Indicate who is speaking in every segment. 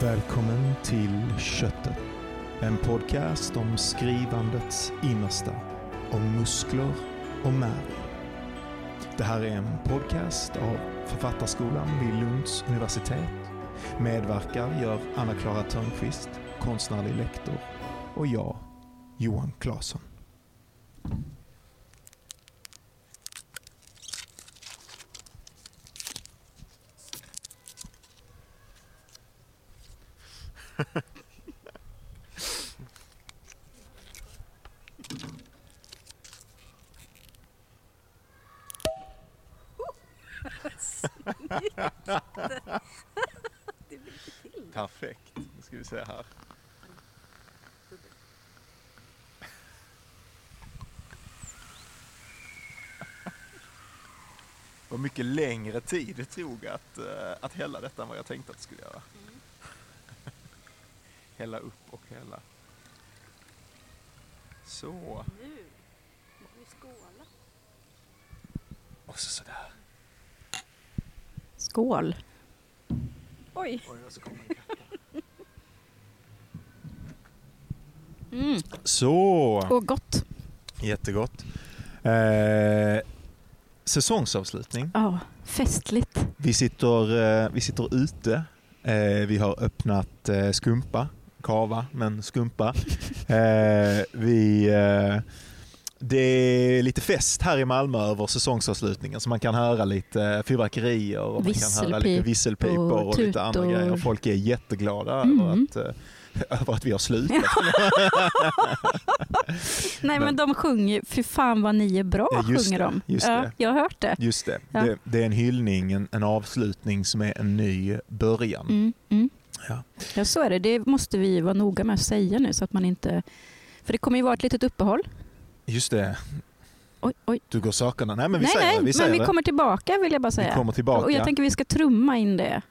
Speaker 1: Välkommen till Köttet. En podcast om skrivandets innersta. Om muskler och märg. Det här är en podcast av Författarskolan vid Lunds universitet. Medverkar gör Anna-Klara Törnqvist, konstnärlig lektor, och jag, Johan Claesson. Perfekt. Nu ska vi se här. Det var mycket längre tid det tog att, eh, att hälla detta än vad jag tänkte att det skulle göra. hälla upp och hälla. Så.
Speaker 2: Nu. Nu får vi skåla.
Speaker 1: Och så sådär.
Speaker 2: Skål. Oj.
Speaker 1: Oj, så.
Speaker 2: Mm.
Speaker 1: Så.
Speaker 2: Och gott.
Speaker 1: Jättegott. Eh, säsongsavslutning.
Speaker 2: Ja, festligt.
Speaker 1: Vi sitter, eh, vi sitter ute. Eh, vi har öppnat eh, skumpa. Kava, men skumpa. Vi, det är lite fest här i Malmö över säsongsavslutningen så man kan höra lite fyrverkerier och man kan höra lite
Speaker 2: Visselpip
Speaker 1: visselpipor och,
Speaker 2: och
Speaker 1: lite andra grejer. Folk är jätteglada
Speaker 2: Mm.
Speaker 1: över, att, över att vi har slutat.
Speaker 2: Nej men de sjunger, fy fan vad ni är bra, sjunger
Speaker 1: det,
Speaker 2: de.
Speaker 1: just
Speaker 2: ja,
Speaker 1: det.
Speaker 2: Jag har hört det.
Speaker 1: Just det.
Speaker 2: Ja.
Speaker 1: det, det är en hyllning, en, en avslutning som är en ny början.
Speaker 2: Mm, mm.
Speaker 1: Ja.
Speaker 2: Ja så är det, det måste vi vara noga med att säga nu så att man inte... För det kommer ju vara ett litet uppehåll.
Speaker 1: Just det,
Speaker 2: Oj, oj.
Speaker 1: du går sakerna. Nej men vi
Speaker 2: nej,
Speaker 1: säger
Speaker 2: nej,
Speaker 1: det. Vi,
Speaker 2: men vi
Speaker 1: det.
Speaker 2: kommer tillbaka vill jag bara säga.
Speaker 1: vi kommer tillbaka.
Speaker 2: Och jag tänker vi ska trumma in det.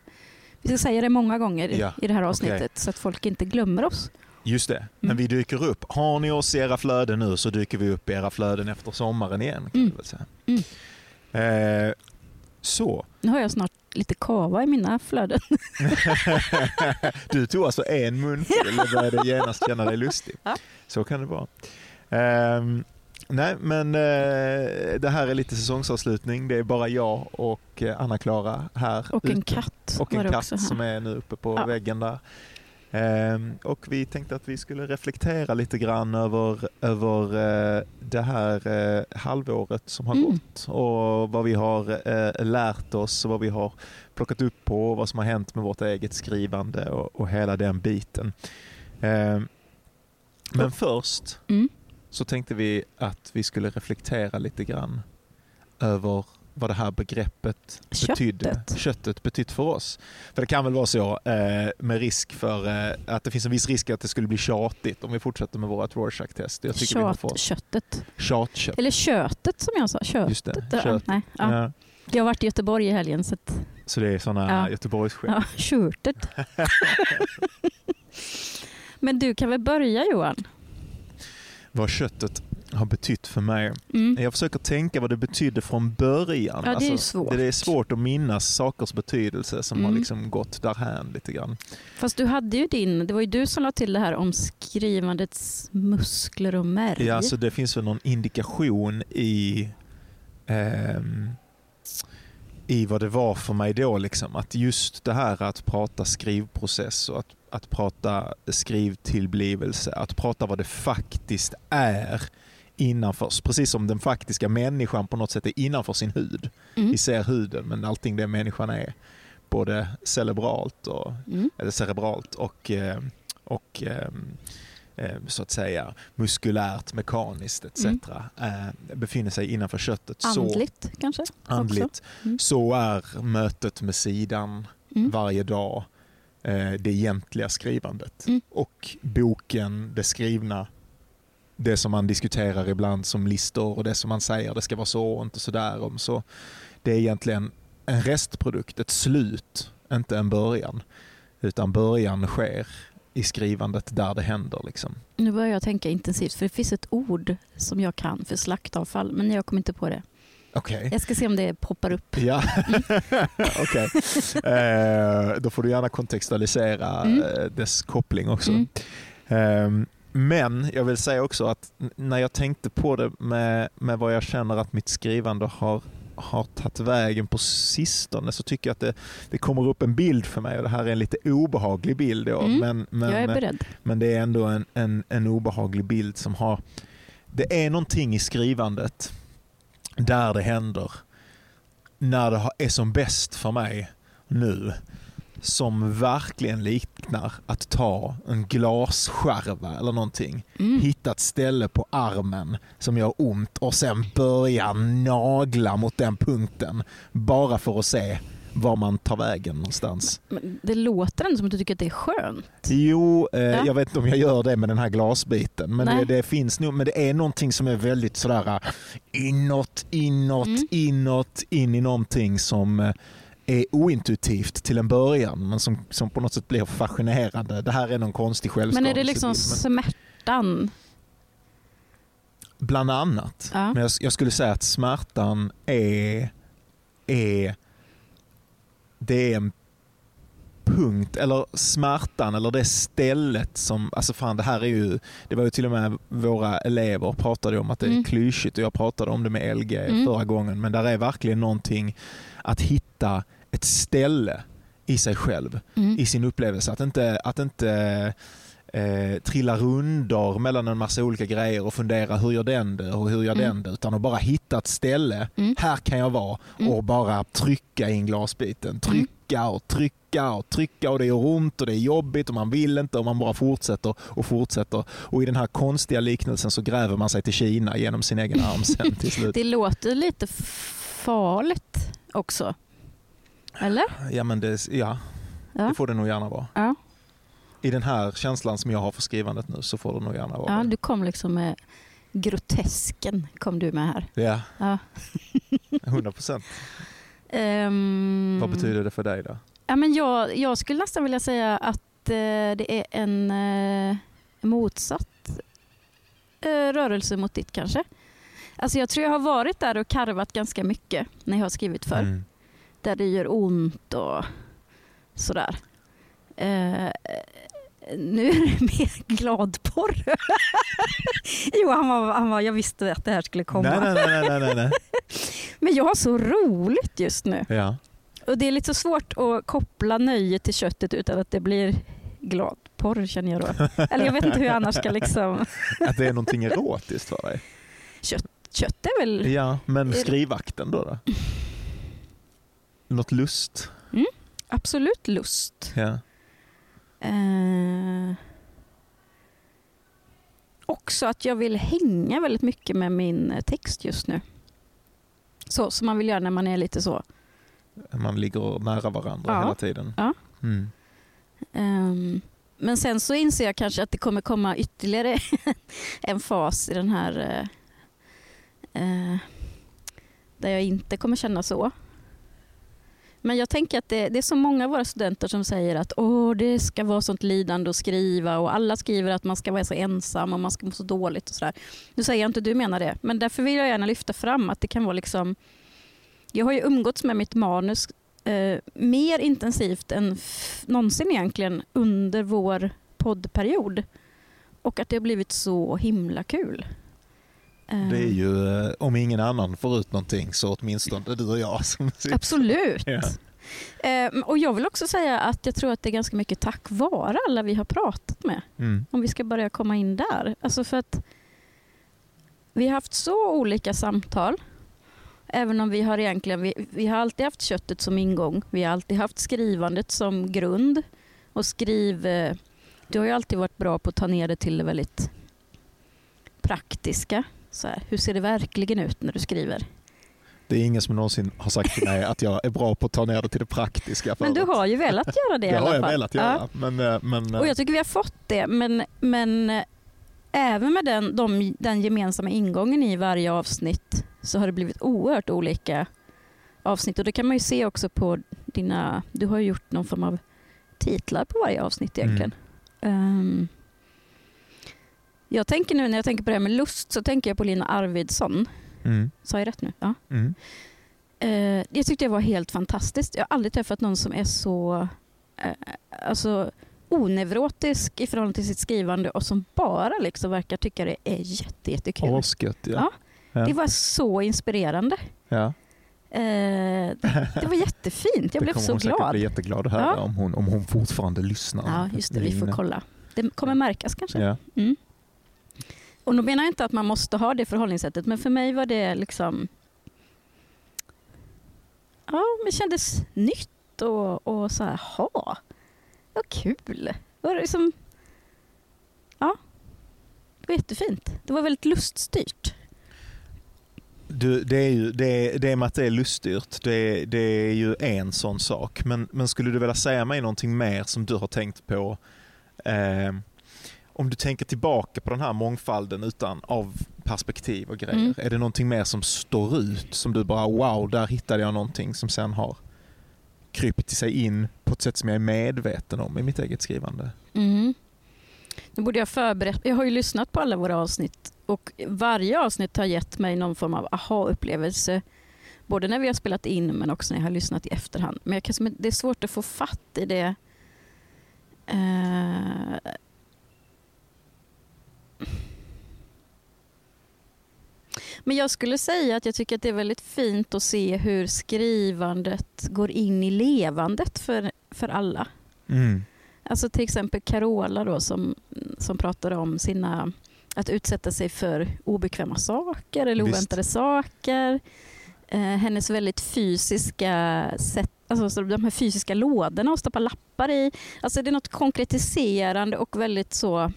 Speaker 2: Vi ska säga det många gånger
Speaker 1: Ja,
Speaker 2: i det här avsnittet så att folk inte glömmer oss.
Speaker 1: Just det, men
Speaker 2: Mm.
Speaker 1: vi dyker upp. Har ni oss i era flöden nu så dyker vi upp i era flöden efter sommaren igen. Kan
Speaker 2: Mm.
Speaker 1: väl säga.
Speaker 2: Mm.
Speaker 1: Eh, så,
Speaker 2: Nu har jag snart lite kava i mina flöden.
Speaker 1: du tog alltså en munfull och började genast känna dig lustig.
Speaker 2: Ja.
Speaker 1: Så kan det vara. Ehm, nej, men eh, det här är lite säsongsavslutning. Det är bara jag och eh, Anna-Klara här
Speaker 2: Och en
Speaker 1: ute.
Speaker 2: katt
Speaker 1: Och en katt som är nu uppe på
Speaker 2: Ja.
Speaker 1: väggen där. Ehm, och vi tänkte att vi skulle reflektera lite grann över, över eh, det här eh, halvåret som har
Speaker 2: Mm.
Speaker 1: gått och vad vi har eh, lärt oss och vad vi har plockat upp på och vad som har hänt med vårt eget skrivande och, och hela den biten. Ehm, men först
Speaker 2: Mm.
Speaker 1: Så tänkte vi att vi skulle reflektera lite grann över vad det här begreppet betydde,
Speaker 2: Köttet.
Speaker 1: köttet betytt för oss. För det kan väl vara så eh, med risk för eh, att det finns en viss risk att det skulle bli tjatigt om vi fortsätter med vårt Rorschach-test. Jag tycker vi har fått
Speaker 2: Tjatköttet.
Speaker 1: tjatkött.
Speaker 2: Eller köttet som jag sa. Köttet.
Speaker 1: Just det,
Speaker 2: Ja,
Speaker 1: kött.
Speaker 2: Nej, ja.
Speaker 1: Ja,
Speaker 2: Jag har varit i Göteborg i helgen så att,
Speaker 1: så det är sådana
Speaker 2: Ja.
Speaker 1: Göteborgsskämt.
Speaker 2: ja, köttet. Men du kan väl börja Johan?
Speaker 1: Vad köttet har betytt för mig.
Speaker 2: Mm.
Speaker 1: Jag försöker tänka vad det betydde från början.
Speaker 2: Ja, det är
Speaker 1: Alltså,
Speaker 2: svårt.
Speaker 1: Det är svårt att minnas sakers betydelse som har
Speaker 2: Mm.
Speaker 1: liksom gått därhän lite grann.
Speaker 2: Fast du hade ju din, det var ju du som la till det här om skrivandets muskler och märg.
Speaker 1: Ja, så det finns väl någon indikation i, ehm, i vad det var för mig då. Liksom. Att just det här att prata skrivprocess och att, att prata skrivtillblivelse, att prata vad det faktiskt är innanför, precis som den faktiska människan på något sätt är innanför sin hud.
Speaker 2: Mm.
Speaker 1: Vi ser huden men allting det människan är, både cerebralt och
Speaker 2: Mm.
Speaker 1: eller cerebralt och, eh, och eh, eh, så att säga muskulärt, mekaniskt etc.
Speaker 2: Mm.
Speaker 1: befinner sig innanför köttet. Så,
Speaker 2: Andligt kanske?
Speaker 1: andligt.
Speaker 2: Mm.
Speaker 1: Så är mötet med sidan
Speaker 2: Mm.
Speaker 1: varje dag det egentliga skrivandet.
Speaker 2: Mm.
Speaker 1: Och boken, det skrivna, det som man diskuterar ibland som listor och det som man säger det ska vara så och inte sådär. Om så. Det är egentligen en restprodukt, ett slut, inte en början. Utan början sker i skrivandet där det händer. Liksom.
Speaker 2: Nu börjar jag tänka intensivt för det finns ett ord som jag kan för slaktavfall men jag kommer inte på det.
Speaker 1: Okej.
Speaker 2: Jag ska se om det poppar upp.
Speaker 1: Ja, okej. Eh, då får du gärna kontextualisera
Speaker 2: Mm.
Speaker 1: eh, dess koppling också.
Speaker 2: Mm.
Speaker 1: Ehm, men jag vill säga också att när jag tänkte på det med, med vad jag känner att mitt skrivande har, har tagit vägen på sistone så tycker jag att det, det kommer upp en bild för mig och det här är en lite obehaglig bild. Då,
Speaker 2: Mm.
Speaker 1: men, men,
Speaker 2: Jag är beredd.
Speaker 1: men det är ändå en, en, en obehaglig bild som har... Det är någonting i skrivandet där det händer när det är som bäst för mig nu som verkligen liknar att ta en glasskärva eller någonting.
Speaker 2: Mm.
Speaker 1: Hitta ett ställe på armen som gör ont och sen börja nagla mot den punkten bara för att se var man tar vägen någonstans.
Speaker 2: Men Det låter ändå som att du tycker att det är skönt.
Speaker 1: Jo, eh,
Speaker 2: Ja.
Speaker 1: jag vet inte om jag gör det med den här glasbiten. Men det, det finns nog, men det är någonting som är väldigt sådär eh, inåt, inåt,
Speaker 2: Mm.
Speaker 1: inåt, in i någonting som eh, är ointuitivt till en början men som, som på något sätt blir fascinerande. Det här är någon konstig
Speaker 2: Men är det liksom smärtan?
Speaker 1: Bland annat.
Speaker 2: Ja.
Speaker 1: Men jag, jag skulle säga att smärtan är, är, det är en punkt, eller smärtan eller det stället som, alltså fan det här är ju, det var ju till och med våra elever pratade om att det är
Speaker 2: Mm.
Speaker 1: klyschigt och jag pratade om det med LG
Speaker 2: Mm.
Speaker 1: förra gången, men där är verkligen någonting att hitta ett ställe i sig själv
Speaker 2: Mm.
Speaker 1: i sin upplevelse. Att inte, att inte eh, trilla rundor mellan en massa olika grejer och fundera hur gör den det och hur gör
Speaker 2: Mm.
Speaker 1: den det. Utan att bara hitta ett ställe,
Speaker 2: Mm.
Speaker 1: här kan jag vara
Speaker 2: Mm.
Speaker 1: och bara trycka in glasbiten. Trycka och trycka och trycka och det gör ont och det är jobbigt och man vill inte och man bara fortsätter och fortsätter. Och i den här konstiga liknelsen så gräver man sig till Kina genom sin egen arm sen till slut.
Speaker 2: Det låter lite farligt också. Eller?
Speaker 1: Ja, men det, ja,
Speaker 2: Ja.
Speaker 1: det får det nog gärna vara.
Speaker 2: Ja.
Speaker 1: I den här känslan som jag har för skrivandet nu så får det nog gärna vara
Speaker 2: Ja, du kom liksom med grotesken kom du med här.
Speaker 1: Ja,
Speaker 2: Ja.
Speaker 1: 100 procent.
Speaker 2: Ehm,
Speaker 1: Vad betyder det för dig då?
Speaker 2: Ja, men jag, jag skulle nästan vilja säga att eh, det är en eh, motsatt eh, rörelse mot ditt kanske. Alltså jag tror jag har varit där och karvat ganska mycket när jag har skrivit för.
Speaker 1: Mm.
Speaker 2: Där det gör ont och sådär. Nu är det mer gladporr. jo, han var, han var, jag visste att det här skulle komma.
Speaker 1: Nej, nej, nej, nej, nej.
Speaker 2: Men jag har så roligt just nu.
Speaker 1: Ja.
Speaker 2: Och det är lite så svårt att koppla nöje till köttet utan att det blir gladporr känner jag då. Eller jag vet inte hur jag annars ska liksom...
Speaker 1: Att det är någonting erotiskt för dig?
Speaker 2: Kött är väl...
Speaker 1: Ja, men skrivakten då? då? Något lust?
Speaker 2: Absolut lust.
Speaker 1: Ja.
Speaker 2: Eh, också att jag vill hänga väldigt mycket med min eh, text just nu. Så som man vill göra när man är lite så.
Speaker 1: Man ligger nära varandra
Speaker 2: Ja.
Speaker 1: hela tiden.
Speaker 2: Ja.
Speaker 1: Mm.
Speaker 2: Ehm, men sen så inser jag kanske att det kommer komma ytterligare en fas i den här eh, där jag inte kommer känna så. Men jag tänker att det, det är så många av våra studenter som säger att Åh, det ska vara sånt lidande att skriva och alla skriver att man ska vara så ensam och man ska må så dåligt och sådär. Nu säger jag inte att du menar det, men därför vill jag gärna lyfta fram att det kan vara liksom Jag har ju umgåtts med mitt manus eh, mer intensivt än någonsin egentligen under vår poddperiod. Och att det har blivit så himla kul. Eh,
Speaker 1: Det är ju, eh, om ingen annan får ut någonting så åtminstone du och jag. Som.
Speaker 2: Absolut.
Speaker 1: Ja.
Speaker 2: Eh, och jag vill också säga att jag tror att det är ganska mycket tack vare alla vi har pratat med.
Speaker 1: Mm.
Speaker 2: Om vi ska börja komma in där. Alltså för att vi har haft så olika samtal. Även om vi har egentligen, vi, vi har alltid haft köttet som ingång. Vi har alltid haft skrivandet som grund. Och skriv, eh, du har ju alltid varit bra på att ta ner det till det väldigt praktiska. Så här, hur ser det verkligen ut när du skriver?
Speaker 1: Det är ingen som någonsin har sagt till mig att jag är bra på att ta ner det till det praktiska.
Speaker 2: Men du
Speaker 1: förut.
Speaker 2: har ju velat göra det i
Speaker 1: Det
Speaker 2: alla
Speaker 1: har jag
Speaker 2: fall.
Speaker 1: velat
Speaker 2: Ja.
Speaker 1: göra. Men, eh, men, eh,
Speaker 2: Och jag tycker vi har fått det, men, men eh, även med den, de, den gemensamma ingången i varje avsnitt så har det blivit oerhört olika avsnitt. Och det kan man ju se också på dina, du har ju gjort någon form av titlar på varje avsnitt egentligen. Ehm, jag tänker nu när jag tänker på det här med lust så tänker jag på Lina Arvidsson
Speaker 1: Mm.
Speaker 2: Sa jag rätt nu? Ja.
Speaker 1: Mm.
Speaker 2: Eh, jag tyckte det var helt fantastiskt. Jag har aldrig träffat någon som är så eh, alltså, onevrotisk i förhållande till sitt skrivande och som bara liksom verkar tycka det är jätte, jättekul.
Speaker 1: Asgött ja.
Speaker 2: Ja.
Speaker 1: Ja.
Speaker 2: Det var så inspirerande.
Speaker 1: ja.
Speaker 2: Eh, det, det var jättefint. Jag
Speaker 1: det
Speaker 2: blev
Speaker 1: kommer
Speaker 2: så
Speaker 1: hon säkert
Speaker 2: glad.
Speaker 1: bli jätteglad att höra
Speaker 2: Ja.
Speaker 1: om, hon, om hon fortfarande lyssnar.
Speaker 2: Ja, just det. Vi får kolla. Det kommer märkas kanske.
Speaker 1: Ja.
Speaker 2: Mm. Och då menar jag inte att man måste ha det förhållningssättet, men för mig var det liksom... Ja, men det kändes nytt och, och så här, ha, vad kul. Det var liksom... Ja, det var jättefint. Det var väldigt luststyrt.
Speaker 1: Du, det, är ju, det, det med att det är luststyrt, det, det är ju en sån sak. Men, men skulle du vilja säga mig någonting mer som du har tänkt på? Eh, om du tänker tillbaka på den här mångfalden utan av perspektiv och grejer.
Speaker 2: Mm.
Speaker 1: Är det någonting mer som står ut? Som du bara wow, där hittade jag någonting som sen har krypit sig in på ett sätt som jag är medveten om i mitt eget skrivande.
Speaker 2: Mm. Nu borde jag förberett. Jag har ju lyssnat på alla våra avsnitt och varje avsnitt har gett mig någon form av aha-upplevelse. Både när vi har spelat in men också när jag har lyssnat i efterhand. Men jag kan, det är svårt att få fatt i det. Eh, Men jag skulle säga att jag tycker att det är väldigt fint att se hur skrivandet går in i levandet för, för alla.
Speaker 1: Mm.
Speaker 2: Alltså till exempel Carola då som, som pratade om sina, att utsätta sig för obekväma saker eller
Speaker 1: Visst.
Speaker 2: oväntade saker. Eh, hennes väldigt fysiska sätt, alltså så de här fysiska lådorna att stoppa lappar i. Alltså det är något konkretiserande och väldigt så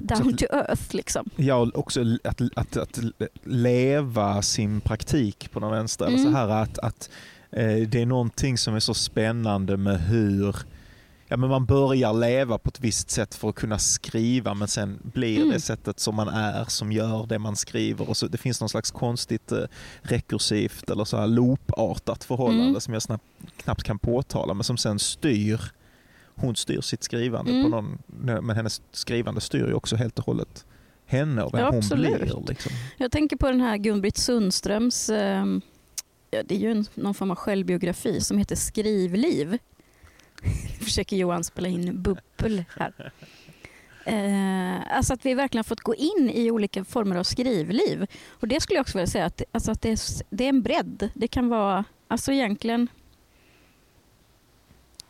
Speaker 2: down
Speaker 1: Så att-
Speaker 2: to earth liksom.
Speaker 1: Ja, och också att, att, att leva sin praktik på någon vänster.
Speaker 2: Mm.
Speaker 1: så här att, att eh, det är någonting som är så spännande med hur ja, men man börjar leva på ett visst sätt för att kunna skriva men sen blir
Speaker 2: Mm.
Speaker 1: det sättet som man är som gör det man skriver. Och så, det finns någon slags konstigt eh, rekursivt eller så här loopartat förhållande
Speaker 2: Mm.
Speaker 1: som jag snabbt, knappt kan påtala men som sen styr hon styr sitt skrivande
Speaker 2: Mm.
Speaker 1: på någon, men hennes skrivande styr ju också helt och hållet henne och vem
Speaker 2: Ja,
Speaker 1: hon
Speaker 2: absolut.
Speaker 1: blir. Liksom.
Speaker 2: Jag tänker på den här Gun-Britt Sundströms, eh, ja, det är ju en, någon form av självbiografi som heter Skrivliv. Försöker Johan spela in bubbel här. Eh, alltså att vi verkligen fått gå in i olika former av skrivliv. Och det skulle jag också vilja säga att, alltså att det, är, det är en bredd. Det kan vara, alltså egentligen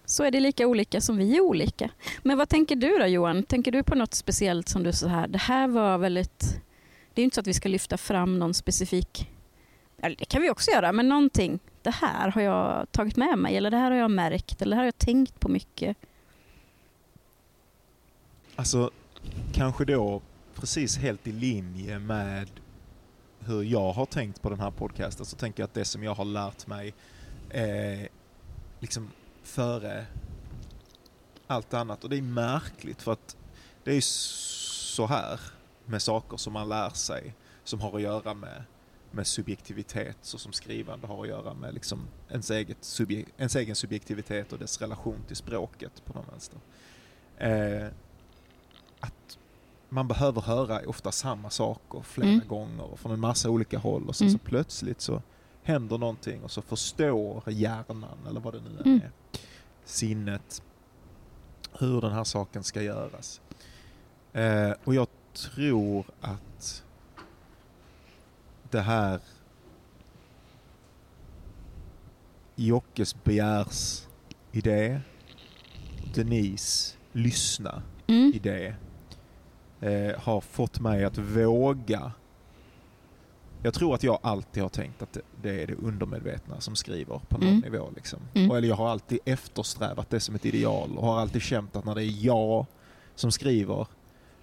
Speaker 2: så är det lika olika som vi är olika. Men vad tänker du då Johan? Tänker du på något speciellt som du så här, det här var väldigt det är ju inte så att vi ska lyfta fram någon specifik... Eller det kan vi också göra, men någonting. Det här har jag tagit med mig, eller det här har jag märkt, eller det här har jag tänkt på mycket.
Speaker 1: Alltså, kanske då precis helt i linje med hur jag har tänkt på den här podcasten så tänker jag att det som jag har lärt mig är liksom före allt annat. Och det är märkligt för att det är så här med saker som man lär sig som har att göra med, med subjektivitet så som skrivande har att göra med liksom ens, eget subje, ens egen subjektivitet och dess relation till språket på någon vänster. Eh, att man behöver höra ofta samma saker flera
Speaker 2: Mm.
Speaker 1: gånger och från en massa olika håll och sen
Speaker 2: Mm.
Speaker 1: så plötsligt så händer någonting och så förstår hjärnan eller vad det nu än
Speaker 2: Mm.
Speaker 1: är, sinnet hur den här saken ska göras. Eh, och jag tror att det här Jockes begärsidé, Denise lyssna
Speaker 2: Mm.
Speaker 1: idé eh, har fått mig att våga. Jag tror att jag alltid har tänkt att det, är det undermedvetna som skriver på någon
Speaker 2: Mm.
Speaker 1: nivå. Liksom.
Speaker 2: Mm.
Speaker 1: Och, eller jag har alltid eftersträvat det som ett ideal och har alltid känt att när det är jag som skriver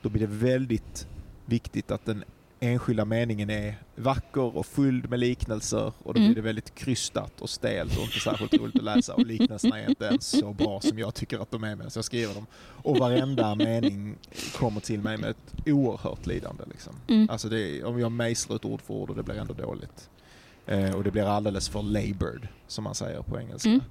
Speaker 1: då blir det väldigt viktigt att den enskilda meningen är vacker och fylld med liknelser och då
Speaker 2: Mm.
Speaker 1: blir det väldigt krystat och stelt och inte särskilt roligt att läsa och liknelserna är inte ens så bra som jag tycker att de är medan jag skriver dem. Och varenda mening kommer till mig med ett oerhört lidande. Liksom.
Speaker 2: Mm.
Speaker 1: Alltså är, om jag mejslar ett ord för ord och det blir ändå dåligt. Eh, och det blir alldeles för labored, som man säger på engelska.
Speaker 2: Mm.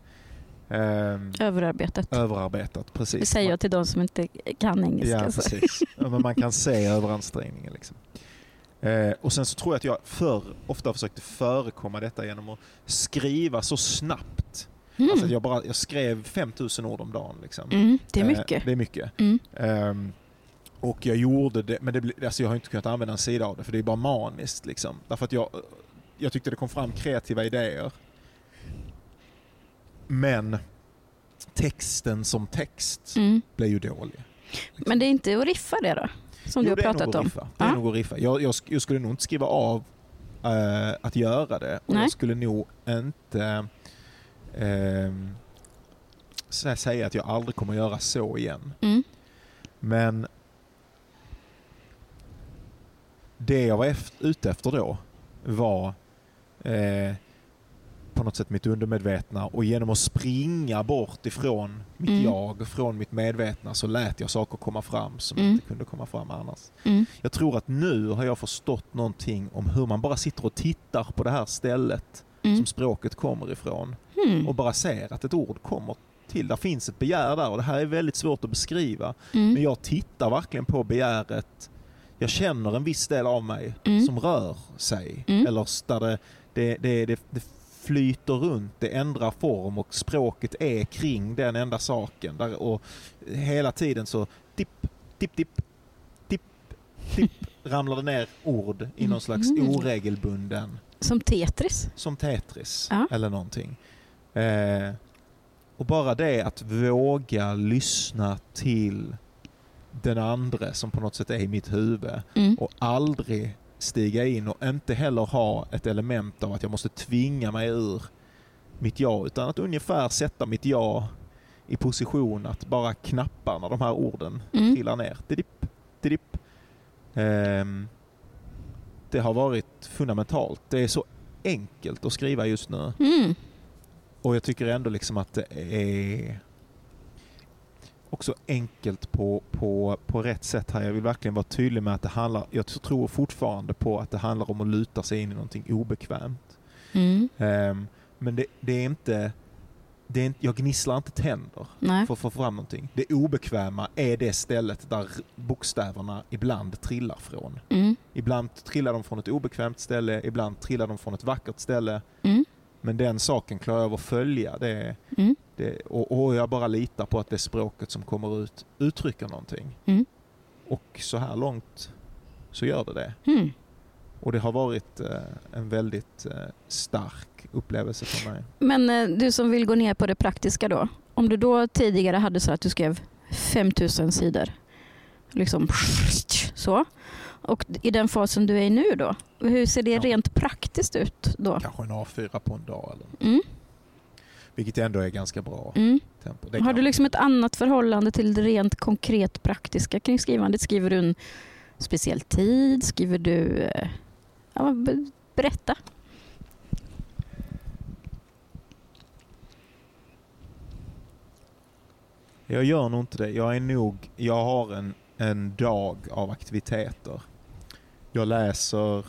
Speaker 1: Ehm,
Speaker 2: Överarbetat.
Speaker 1: överarbetat, precis.
Speaker 2: Det säger jag till de som inte kan engelska.
Speaker 1: Ja, precis. Men man kan se överansträngningen. Liksom. Eh, och sen så tror jag att jag förr ofta försökte förekomma detta genom att skriva så snabbt.
Speaker 2: Mm.
Speaker 1: Alltså jag, bara, jag skrev 5000 ord om dagen. Liksom.
Speaker 2: Mm, det är
Speaker 1: Eh,
Speaker 2: mycket.
Speaker 1: det är mycket.
Speaker 2: Mm.
Speaker 1: Ehm, och jag gjorde det, men det, alltså jag har inte kunnat använda en sida av det för det är bara maniskt. Liksom. Därför att jag, jag tyckte det kom fram kreativa idéer. Men texten som text
Speaker 2: Mm.
Speaker 1: blev ju dålig.
Speaker 2: Men det är inte att riffa det då? Som
Speaker 1: Jo,
Speaker 2: du har pratat om?
Speaker 1: Det är nog att riffa. Jag, jag, jag skulle nog inte skriva av eh, att göra det och
Speaker 2: Nej.
Speaker 1: jag skulle nog inte så- säga att jag aldrig kommer göra så igen.
Speaker 2: Mm.
Speaker 1: Men det jag var ute efter då var eh, på något sätt mitt undermedvetna och genom att springa bort ifrån mitt
Speaker 2: Mm.
Speaker 1: jag, från mitt medvetna så lät jag saker komma fram som
Speaker 2: Mm.
Speaker 1: inte kunde komma fram annars.
Speaker 2: Mm.
Speaker 1: Jag tror att nu har jag förstått någonting om hur man bara sitter och tittar på det här stället
Speaker 2: Mm.
Speaker 1: som språket kommer ifrån
Speaker 2: Mm.
Speaker 1: och bara ser att ett ord kommer till. Där finns ett begär där och det här är väldigt svårt att beskriva.
Speaker 2: Mm.
Speaker 1: Men jag tittar verkligen på begäret. Jag känner en viss del av mig
Speaker 2: Mm.
Speaker 1: som rör sig.
Speaker 2: Mm.
Speaker 1: Eller där det, det, det, det, det flyter runt, det ändrar form och språket är kring den enda saken. Där, och hela tiden så dipp, dipp, dipp, dipp, dipp ramlar det ner ord i någon slags
Speaker 2: Mhm.
Speaker 1: oregelbunden
Speaker 2: Som Tetris?
Speaker 1: som Tetris
Speaker 2: Ja.
Speaker 1: eller någonting. Eh, och bara det att våga lyssna till den andra som på något sätt är i mitt huvud
Speaker 2: Mm.
Speaker 1: och aldrig stiga in och inte heller ha ett element av att jag måste tvinga mig ur mitt ja utan att ungefär sätta mitt ja i position att bara knappa när de här orden
Speaker 2: Mm.
Speaker 1: trillar ner. Didipp, didipp. Ehm, det har varit fundamentalt. Det är så enkelt att skriva just nu.
Speaker 2: Mm.
Speaker 1: Och jag tycker ändå liksom att det är också enkelt på, på, på rätt sätt här. Jag vill verkligen vara tydlig med att det handlar, jag tror fortfarande på att det handlar om att luta sig in i någonting obekvämt.
Speaker 2: Mm.
Speaker 1: Ehm, men det, det är inte, det är inte, jag gnisslar inte tänder
Speaker 2: Nej.
Speaker 1: för att få fram någonting. Det obekväma är det stället där bokstäverna ibland trillar från.
Speaker 2: Mm.
Speaker 1: Ibland trillar de från ett obekvämt ställe, ibland trillar de från ett vackert ställe.
Speaker 2: Mm.
Speaker 1: Men den saken klarar jag av att följa. Det,
Speaker 2: Mm.
Speaker 1: Det, och, och jag bara litar på att det språket som kommer ut uttrycker någonting.
Speaker 2: Mm.
Speaker 1: Och så här långt så gör det det.
Speaker 2: Mm.
Speaker 1: Och det har varit eh, en väldigt eh, stark upplevelse för mig.
Speaker 2: Men eh, du som vill gå ner på det praktiska då. Om du då tidigare hade så att du skrev 5000 sidor. Liksom så. Och i den fasen du är i nu då. Hur ser det
Speaker 1: Ja.
Speaker 2: rent praktiskt ut då?
Speaker 1: Kanske en A4 på en dag. Eller,
Speaker 2: Mm.
Speaker 1: Vilket ändå är ganska bra
Speaker 2: Mm.
Speaker 1: tempo.
Speaker 2: Har du liksom ett annat förhållande till det rent konkret praktiska kring skrivandet? Skriver du en speciell tid? Skriver du... eh, Ja, be- berätta.
Speaker 1: Jag gör nog inte det. Jag är nog, jag har en, en dag av aktiviteter. Jag läser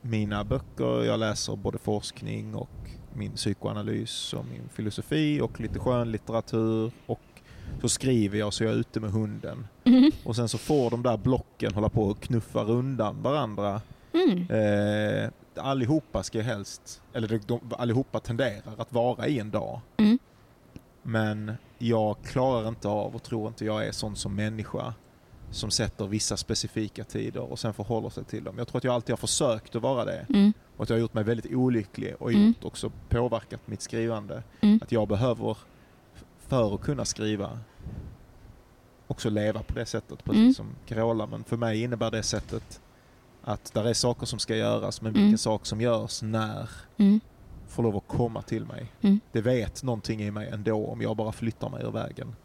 Speaker 1: mina böcker, jag läser både forskning och min psykoanalys och min filosofi och lite skönlitteratur och så skriver jag så jag är ute med hunden.
Speaker 2: Mm.
Speaker 1: Och sen så får de där blocken hålla på och knuffa undan varandra.
Speaker 2: Mm.
Speaker 1: Eh, allihopa ska ju helst, eller de, de, allihopa tenderar att vara i en dag.
Speaker 2: Mm.
Speaker 1: Men jag klarar inte av och tror inte jag är sån som människa som sätter vissa specifika tider och sen förhåller sig till dem. Jag tror att jag alltid har försökt att vara det
Speaker 2: Mm.
Speaker 1: Och att jag har gjort mig väldigt olycklig och
Speaker 2: Mm.
Speaker 1: gjort också påverkat mitt skrivande.
Speaker 2: Mm.
Speaker 1: Att jag behöver, för att kunna skriva, också leva på det sättet, precis
Speaker 2: Mm.
Speaker 1: som Carola. Men för mig innebär det sättet att där är saker som ska göras, men
Speaker 2: Mm.
Speaker 1: vilken sak som görs när
Speaker 2: Mm.
Speaker 1: får lov att komma till mig.
Speaker 2: Mm.
Speaker 1: Det vet någonting i mig ändå om jag bara flyttar mig ur vägen.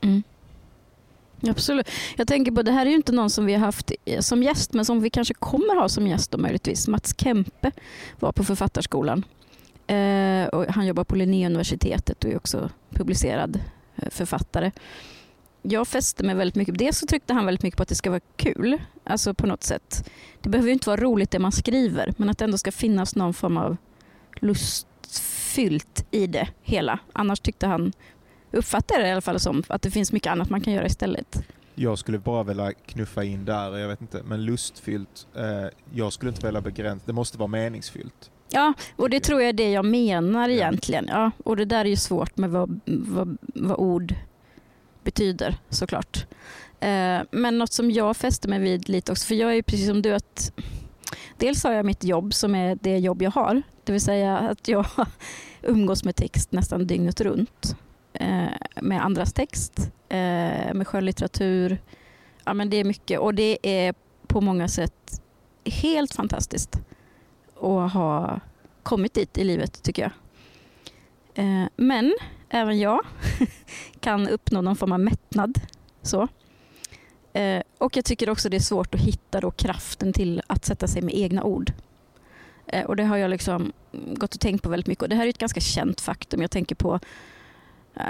Speaker 2: Absolut. Jag tänker på, det här är ju inte någon som vi har haft som gäst, men som vi kanske kommer ha som gäst då möjligtvis. Mats Kempe var på Författarskolan. Eh, och han jobbar på Linnéuniversitetet och är också publicerad eh, författare. Jag fäste mig väldigt mycket, dels så tryckte han väldigt mycket på att det ska vara kul, alltså på något sätt. Det behöver ju inte vara roligt det man skriver, men att det ändå ska finnas någon form av lustfyllt i det hela. Annars tyckte han, uppfattade det i alla fall som, att det finns mycket annat man kan göra istället.
Speaker 1: jag skulle bara vilja knuffa in där, jag vet inte, men lustfyllt. Eh, jag skulle inte vilja begränsa, det måste vara meningsfyllt.
Speaker 2: Ja, och det tror jag är det jag menar egentligen. Ja, och det där är ju svårt med vad, vad, vad ord betyder såklart. Eh, men något som jag fäster mig vid lite också, för jag är ju precis som du att dels har jag mitt jobb som är det jobb jag har, det vill säga att jag umgås med text nästan dygnet runt. Eh, med andras text, eh, med skönlitteratur. Ja, men det är mycket och det är på många sätt helt fantastiskt att ha kommit dit i livet tycker jag. Eh, Men även jag kan uppnå någon form av mättnad. Så. Eh, Och jag tycker också det är svårt att hitta då kraften till att sätta sig med egna ord. Eh, Och det har jag liksom gått och tänkt på väldigt mycket. Och det här är ett ganska känt faktum. Jag tänker på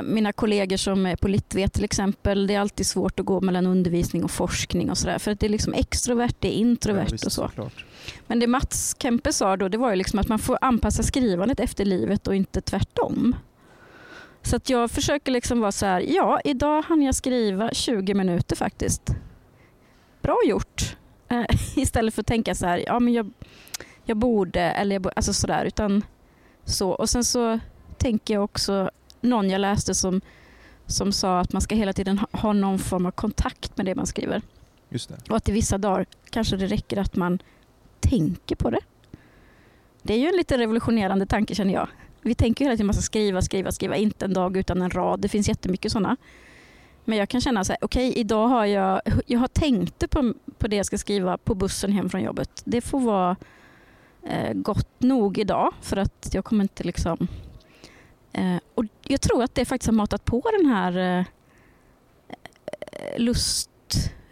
Speaker 2: mina kollegor som är på Litvet till exempel. Det är alltid svårt att gå mellan undervisning och forskning och sådär. För att det är liksom extrovert, det är introvert
Speaker 1: Ja, visst,
Speaker 2: och så.
Speaker 1: såklart.
Speaker 2: Men det Mats Kempe sa då, det var ju liksom att man får anpassa skrivandet efter livet och inte tvärtom. Så att jag försöker liksom vara så här, ja idag hann jag skriva 20 minuter faktiskt. Bra gjort. Eh, istället för att tänka så här, ja men jag, jag borde, eller jag borde, alltså sådär. Utan så. Och sen så tänker jag också, någon jag läste som, som sa att man ska hela tiden ha, ha någon form av kontakt med det man skriver.
Speaker 1: Just det.
Speaker 2: Och att i vissa dagar kanske det räcker att man tänker på det. Det är ju en lite revolutionerande tanke känner jag. Vi tänker ju hela tiden att man ska skriva, skriva, skriva. Inte en dag utan en rad. Det finns jättemycket sådana. Men jag kan känna så här, okej idag har jag, jag har tänkt på, på det jag ska skriva på bussen hem från jobbet. Det får vara eh, gott nog idag för att jag kommer inte liksom... Eh, och jag tror att det faktiskt har matat på den här eh, lust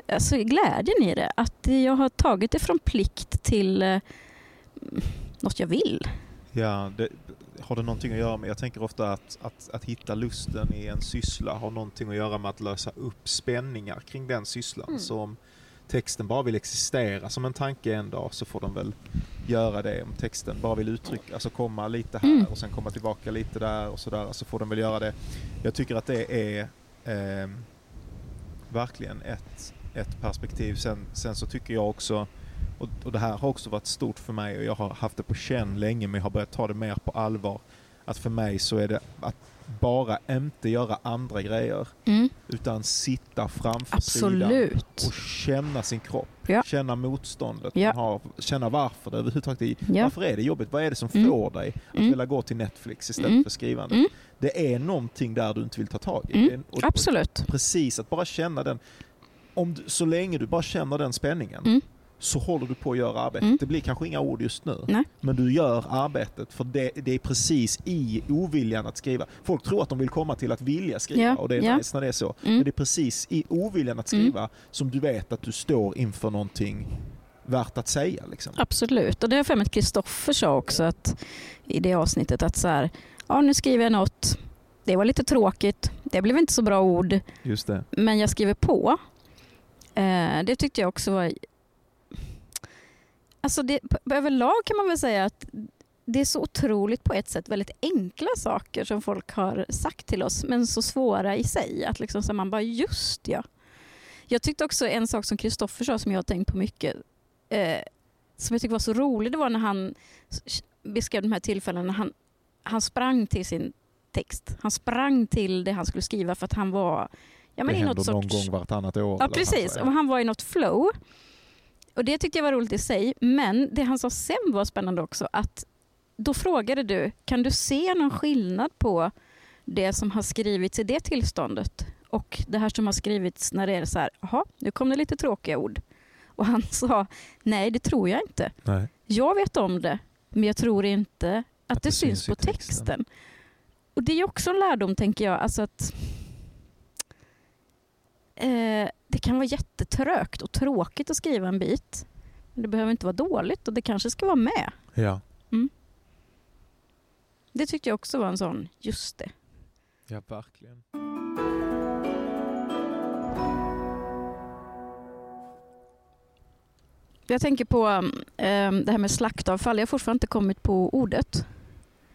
Speaker 2: alltså glädjen i det. Att jag har tagit det från plikt till eh, något jag vill.
Speaker 1: Ja, det, har det någonting att göra med, jag tänker ofta att, att, att hitta lusten i en syssla har någonting att göra med att lösa upp spänningar kring den sysslan.
Speaker 2: Mm.
Speaker 1: Så om texten bara vill existera som en tanke en dag så får den väl göra det. Om texten bara vill uttrycka, alltså komma lite här
Speaker 2: Mm.
Speaker 1: och sen komma tillbaka lite där och sådär, så får den väl göra det. Jag tycker att det är eh, verkligen ett, ett perspektiv. Sen, sen så tycker jag också, och, och det här har också varit stort för mig och jag har haft det på känn länge men jag har börjat ta det mer på allvar. Att för mig så är det att bara inte göra andra grejer
Speaker 2: Mm.
Speaker 1: utan sitta framför sidan
Speaker 2: Absolut.
Speaker 1: och känna sin kropp.
Speaker 2: Ja.
Speaker 1: Känna motståndet
Speaker 2: Ja.
Speaker 1: man har, känna varför det överhuvudtaget
Speaker 2: Ja.
Speaker 1: varför är det jobbigt? Vad är det som
Speaker 2: Mm.
Speaker 1: får dig att
Speaker 2: Mm.
Speaker 1: vilja gå till Netflix istället
Speaker 2: Mm.
Speaker 1: för skrivande?
Speaker 2: Mm.
Speaker 1: Det är någonting där du inte vill ta tag i.
Speaker 2: Mm.
Speaker 1: Och-
Speaker 2: Absolut.
Speaker 1: Precis, att bara känna den. Om du, så länge du bara känner den spänningen
Speaker 2: Mm.
Speaker 1: Så håller du på att göra arbetet.
Speaker 2: Mm.
Speaker 1: Det blir kanske inga ord just nu,
Speaker 2: Nej.
Speaker 1: men du gör arbetet för det, det är precis i oviljan att skriva. Folk tror att de vill komma till att vilja skriva
Speaker 2: Ja,
Speaker 1: och det är
Speaker 2: ja.
Speaker 1: nice när det är så.
Speaker 2: Mm.
Speaker 1: Men det är precis i oviljan att skriva som du vet att du står inför någonting värt att säga. Liksom.
Speaker 2: Absolut. Och det har jag för mig att Kristoffer sa också att, i det avsnittet att så här, ja nu skriver jag något, det var lite tråkigt, det blev inte så bra ord,
Speaker 1: Just det.
Speaker 2: men jag skriver på. Eh, det tyckte jag också var... Alltså det, på- överlag kan man väl säga att det är så otroligt på ett sätt väldigt enkla saker som folk har sagt till oss men så svåra i sig. Att liksom så man bara just ja. Jag tyckte också en sak som Kristoffer sa som jag har tänkt på mycket eh, som jag tycker var så rolig det var när han beskrev de här tillfällena han, han sprang till sin text. Han sprang till det han skulle skriva för att han var ja, men
Speaker 1: det
Speaker 2: i något
Speaker 1: händer någon
Speaker 2: sorts...
Speaker 1: gång vartannat år.
Speaker 2: Ja, precis. Och han var i något flow. Och Det tyckte jag var roligt i sig. Men det han sa sen var spännande också. att Då frågade du, kan du se någon skillnad på det som har skrivits i det tillståndet och det här som har skrivits när det är så här, jaha, nu kom det lite tråkiga ord. Och han sa, nej det tror jag inte.
Speaker 1: Nej.
Speaker 2: Jag vet om det, men jag tror inte att, det, syns,
Speaker 1: i
Speaker 2: på texten. Och det är också en lärdom, tänker jag. Alltså att eh, Det kan vara jättetrögt och tråkigt att skriva en bit. Men det behöver inte vara dåligt och det kanske ska vara med.
Speaker 1: Ja.
Speaker 2: Det tyckte jag också var en sån, just det.
Speaker 1: ja, verkligen.
Speaker 2: Jag tänker på eh, det här med slaktavfall. Jag har fortfarande inte kommit på ordet.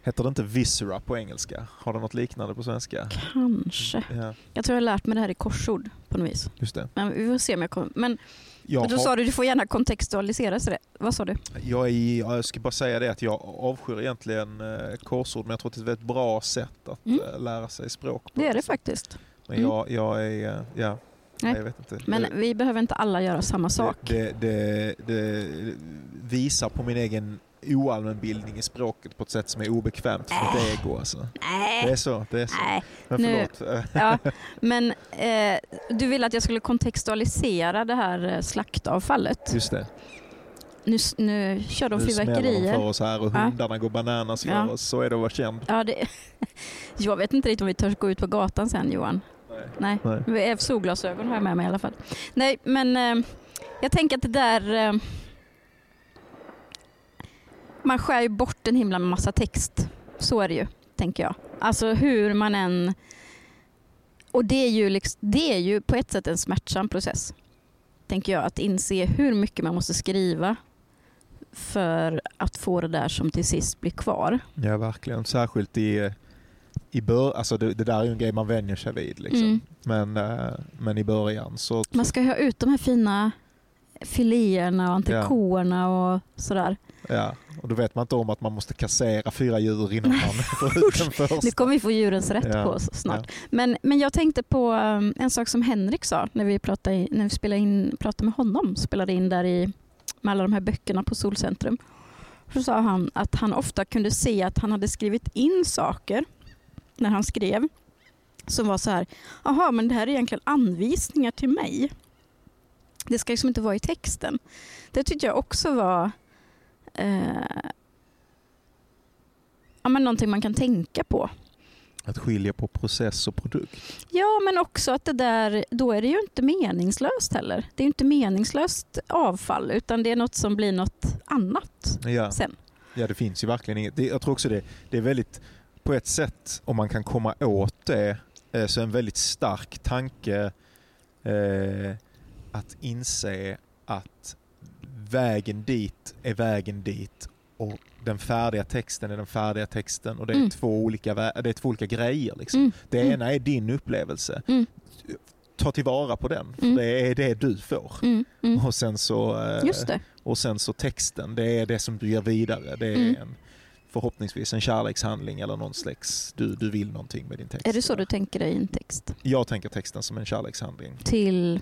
Speaker 1: Heter det inte viscera på engelska? Har det något liknande på svenska?
Speaker 2: Kanske.
Speaker 1: Ja,
Speaker 2: Jag tror jag har lärt mig det här i korsord på något vis.
Speaker 1: just det.
Speaker 2: Men vi får se om jag kommer... Men
Speaker 1: Jag,
Speaker 2: då
Speaker 1: har,
Speaker 2: sa du, du får gärna kontextualisera så det. Vad sa du?
Speaker 1: jag, är, jag ska bara säga det att jag avskyr egentligen eh, korsord men jag tror att det är ett väldigt bra sätt att
Speaker 2: Mm.
Speaker 1: eh, lära sig språk på.
Speaker 2: Det är det faktiskt.
Speaker 1: Men
Speaker 2: Mm.
Speaker 1: jag, jag är, eh, ja,
Speaker 2: Nej.
Speaker 1: jag.
Speaker 2: Men vi behöver inte alla göra samma sak.
Speaker 1: Det, det, det, det visar på min egen oallmänbildning i språket på ett sätt som är obekvämt för mitt ego. Alltså. Det
Speaker 2: Nej.
Speaker 1: är så. Det är så.
Speaker 2: Nej.
Speaker 1: Men
Speaker 2: nu-
Speaker 1: förlåt. Eh,
Speaker 2: Ja, men eh, du ville att jag skulle kontextualisera det här eh, slaktavfallet.
Speaker 1: Just det.
Speaker 2: Nu, nu kör de
Speaker 1: Nu smäller de för
Speaker 2: fyrverkerier.
Speaker 1: oss här och
Speaker 2: Ja.
Speaker 1: hundarna går bananas för
Speaker 2: Ja.
Speaker 1: oss. Så är det att vara känd.
Speaker 2: Ja, det, jag vet inte riktigt om vi törs gå ut på gatan sen Johan.
Speaker 1: Nej.
Speaker 2: Nej,
Speaker 1: Nej.
Speaker 2: Solglasögon har jag med mig i alla fall. Nej, men eh, jag tänker att det där... Eh, man skär ju bort en himla massa text. Så är det ju, tänker jag. Alltså hur man än... Och det är ju, liksom, det är ju på ett sätt en smärtsam process. Tänker jag, att inse hur mycket man måste skriva för att få det där som till sist blir kvar.
Speaker 1: Ja, verkligen. Särskilt i, i bör, alltså det, det där är ju en grej man vänjer sig vid. Liksom.
Speaker 2: Mm.
Speaker 1: Men, eh, men i början så...
Speaker 2: Man ska ha ut de här fina filéerna och entrecoterna och sådär.
Speaker 1: Ja, och då vet man inte om att man måste kassera fyra djur innan man får ut den första.
Speaker 2: Nu kommer vi få djurens rätt
Speaker 1: Ja,
Speaker 2: på oss snart.
Speaker 1: ja.
Speaker 2: Men, men jag tänkte på um, en sak som Henrik sa när vi pratade, när vi spelade, in, pratade med honom, spelade in där i, med alla de här böckerna på Solcentrum. Så sa han att han ofta kunde se att han hade skrivit in saker när han skrev som var så här, jaha men det här är egentligen anvisningar till mig. Det ska liksom inte vara i texten. Det tyckte jag också var eh, ja, men någonting man kan tänka på.
Speaker 1: Att skilja på process och produkt.
Speaker 2: Ja, men också att det där, då är det ju inte meningslöst heller. Det är ju inte meningslöst avfall, utan det är något som blir något annat
Speaker 1: Ja,
Speaker 2: sen.
Speaker 1: ja det finns ju verkligen inget. Det, jag tror också det, det är väldigt, på ett sätt, om man kan komma åt det, eh, så är en väldigt stark tanke eh, att inse att vägen dit är vägen dit och den färdiga texten är den färdiga texten och det är,
Speaker 2: Mm.
Speaker 1: två, olika, det är två olika grejer. Liksom.
Speaker 2: Mm.
Speaker 1: Det
Speaker 2: mm.
Speaker 1: ena är din upplevelse.
Speaker 2: Mm.
Speaker 1: Ta tillvara på den, för
Speaker 2: Mm.
Speaker 1: det är det du får. Och sen så eh, och sen så texten, det är det som du ger vidare. Det är en, förhoppningsvis en kärlekshandling eller någon slags, du, du vill någonting med din text.
Speaker 2: Är det så du tänker dig en text?
Speaker 1: Jag tänker texten som en kärlekshandling.
Speaker 2: Till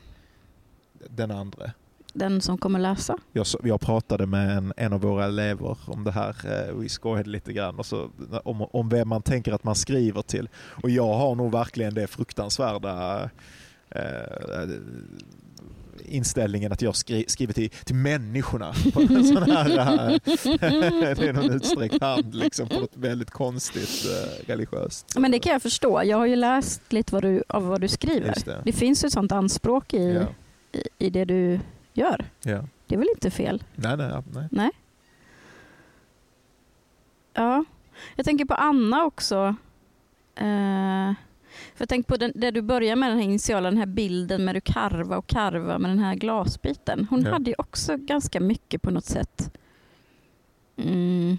Speaker 1: Den andra.
Speaker 2: Den som kommer läsa?
Speaker 1: Jag, jag pratade med en, en av våra elever om det här, eh, vi skojade lite grann, och så, om, om vem man tänker att man skriver till. Och jag har nog verkligen det fruktansvärda eh, inställningen att jag skri, skriver till, till människorna. På en sån här, eh, det är någon utsträckt hand liksom, på något väldigt konstigt eh, religiöst.
Speaker 2: Men det kan jag förstå. Jag har ju läst lite vad du, av vad du skriver.
Speaker 1: Det.
Speaker 2: Det finns ju ett sånt anspråk i,
Speaker 1: Ja,
Speaker 2: i, i det du gör.
Speaker 1: ja.
Speaker 2: Det är väl inte fel?
Speaker 1: Nej, nej, nej.
Speaker 2: Ja, jag tänker på Anna också. Eh, för jag tänker på den, det du börjar med, den här initiala den här bilden med du karva och karva med den här glasbiten. Hon
Speaker 1: Ja.
Speaker 2: hade ju också ganska mycket på något sätt mm,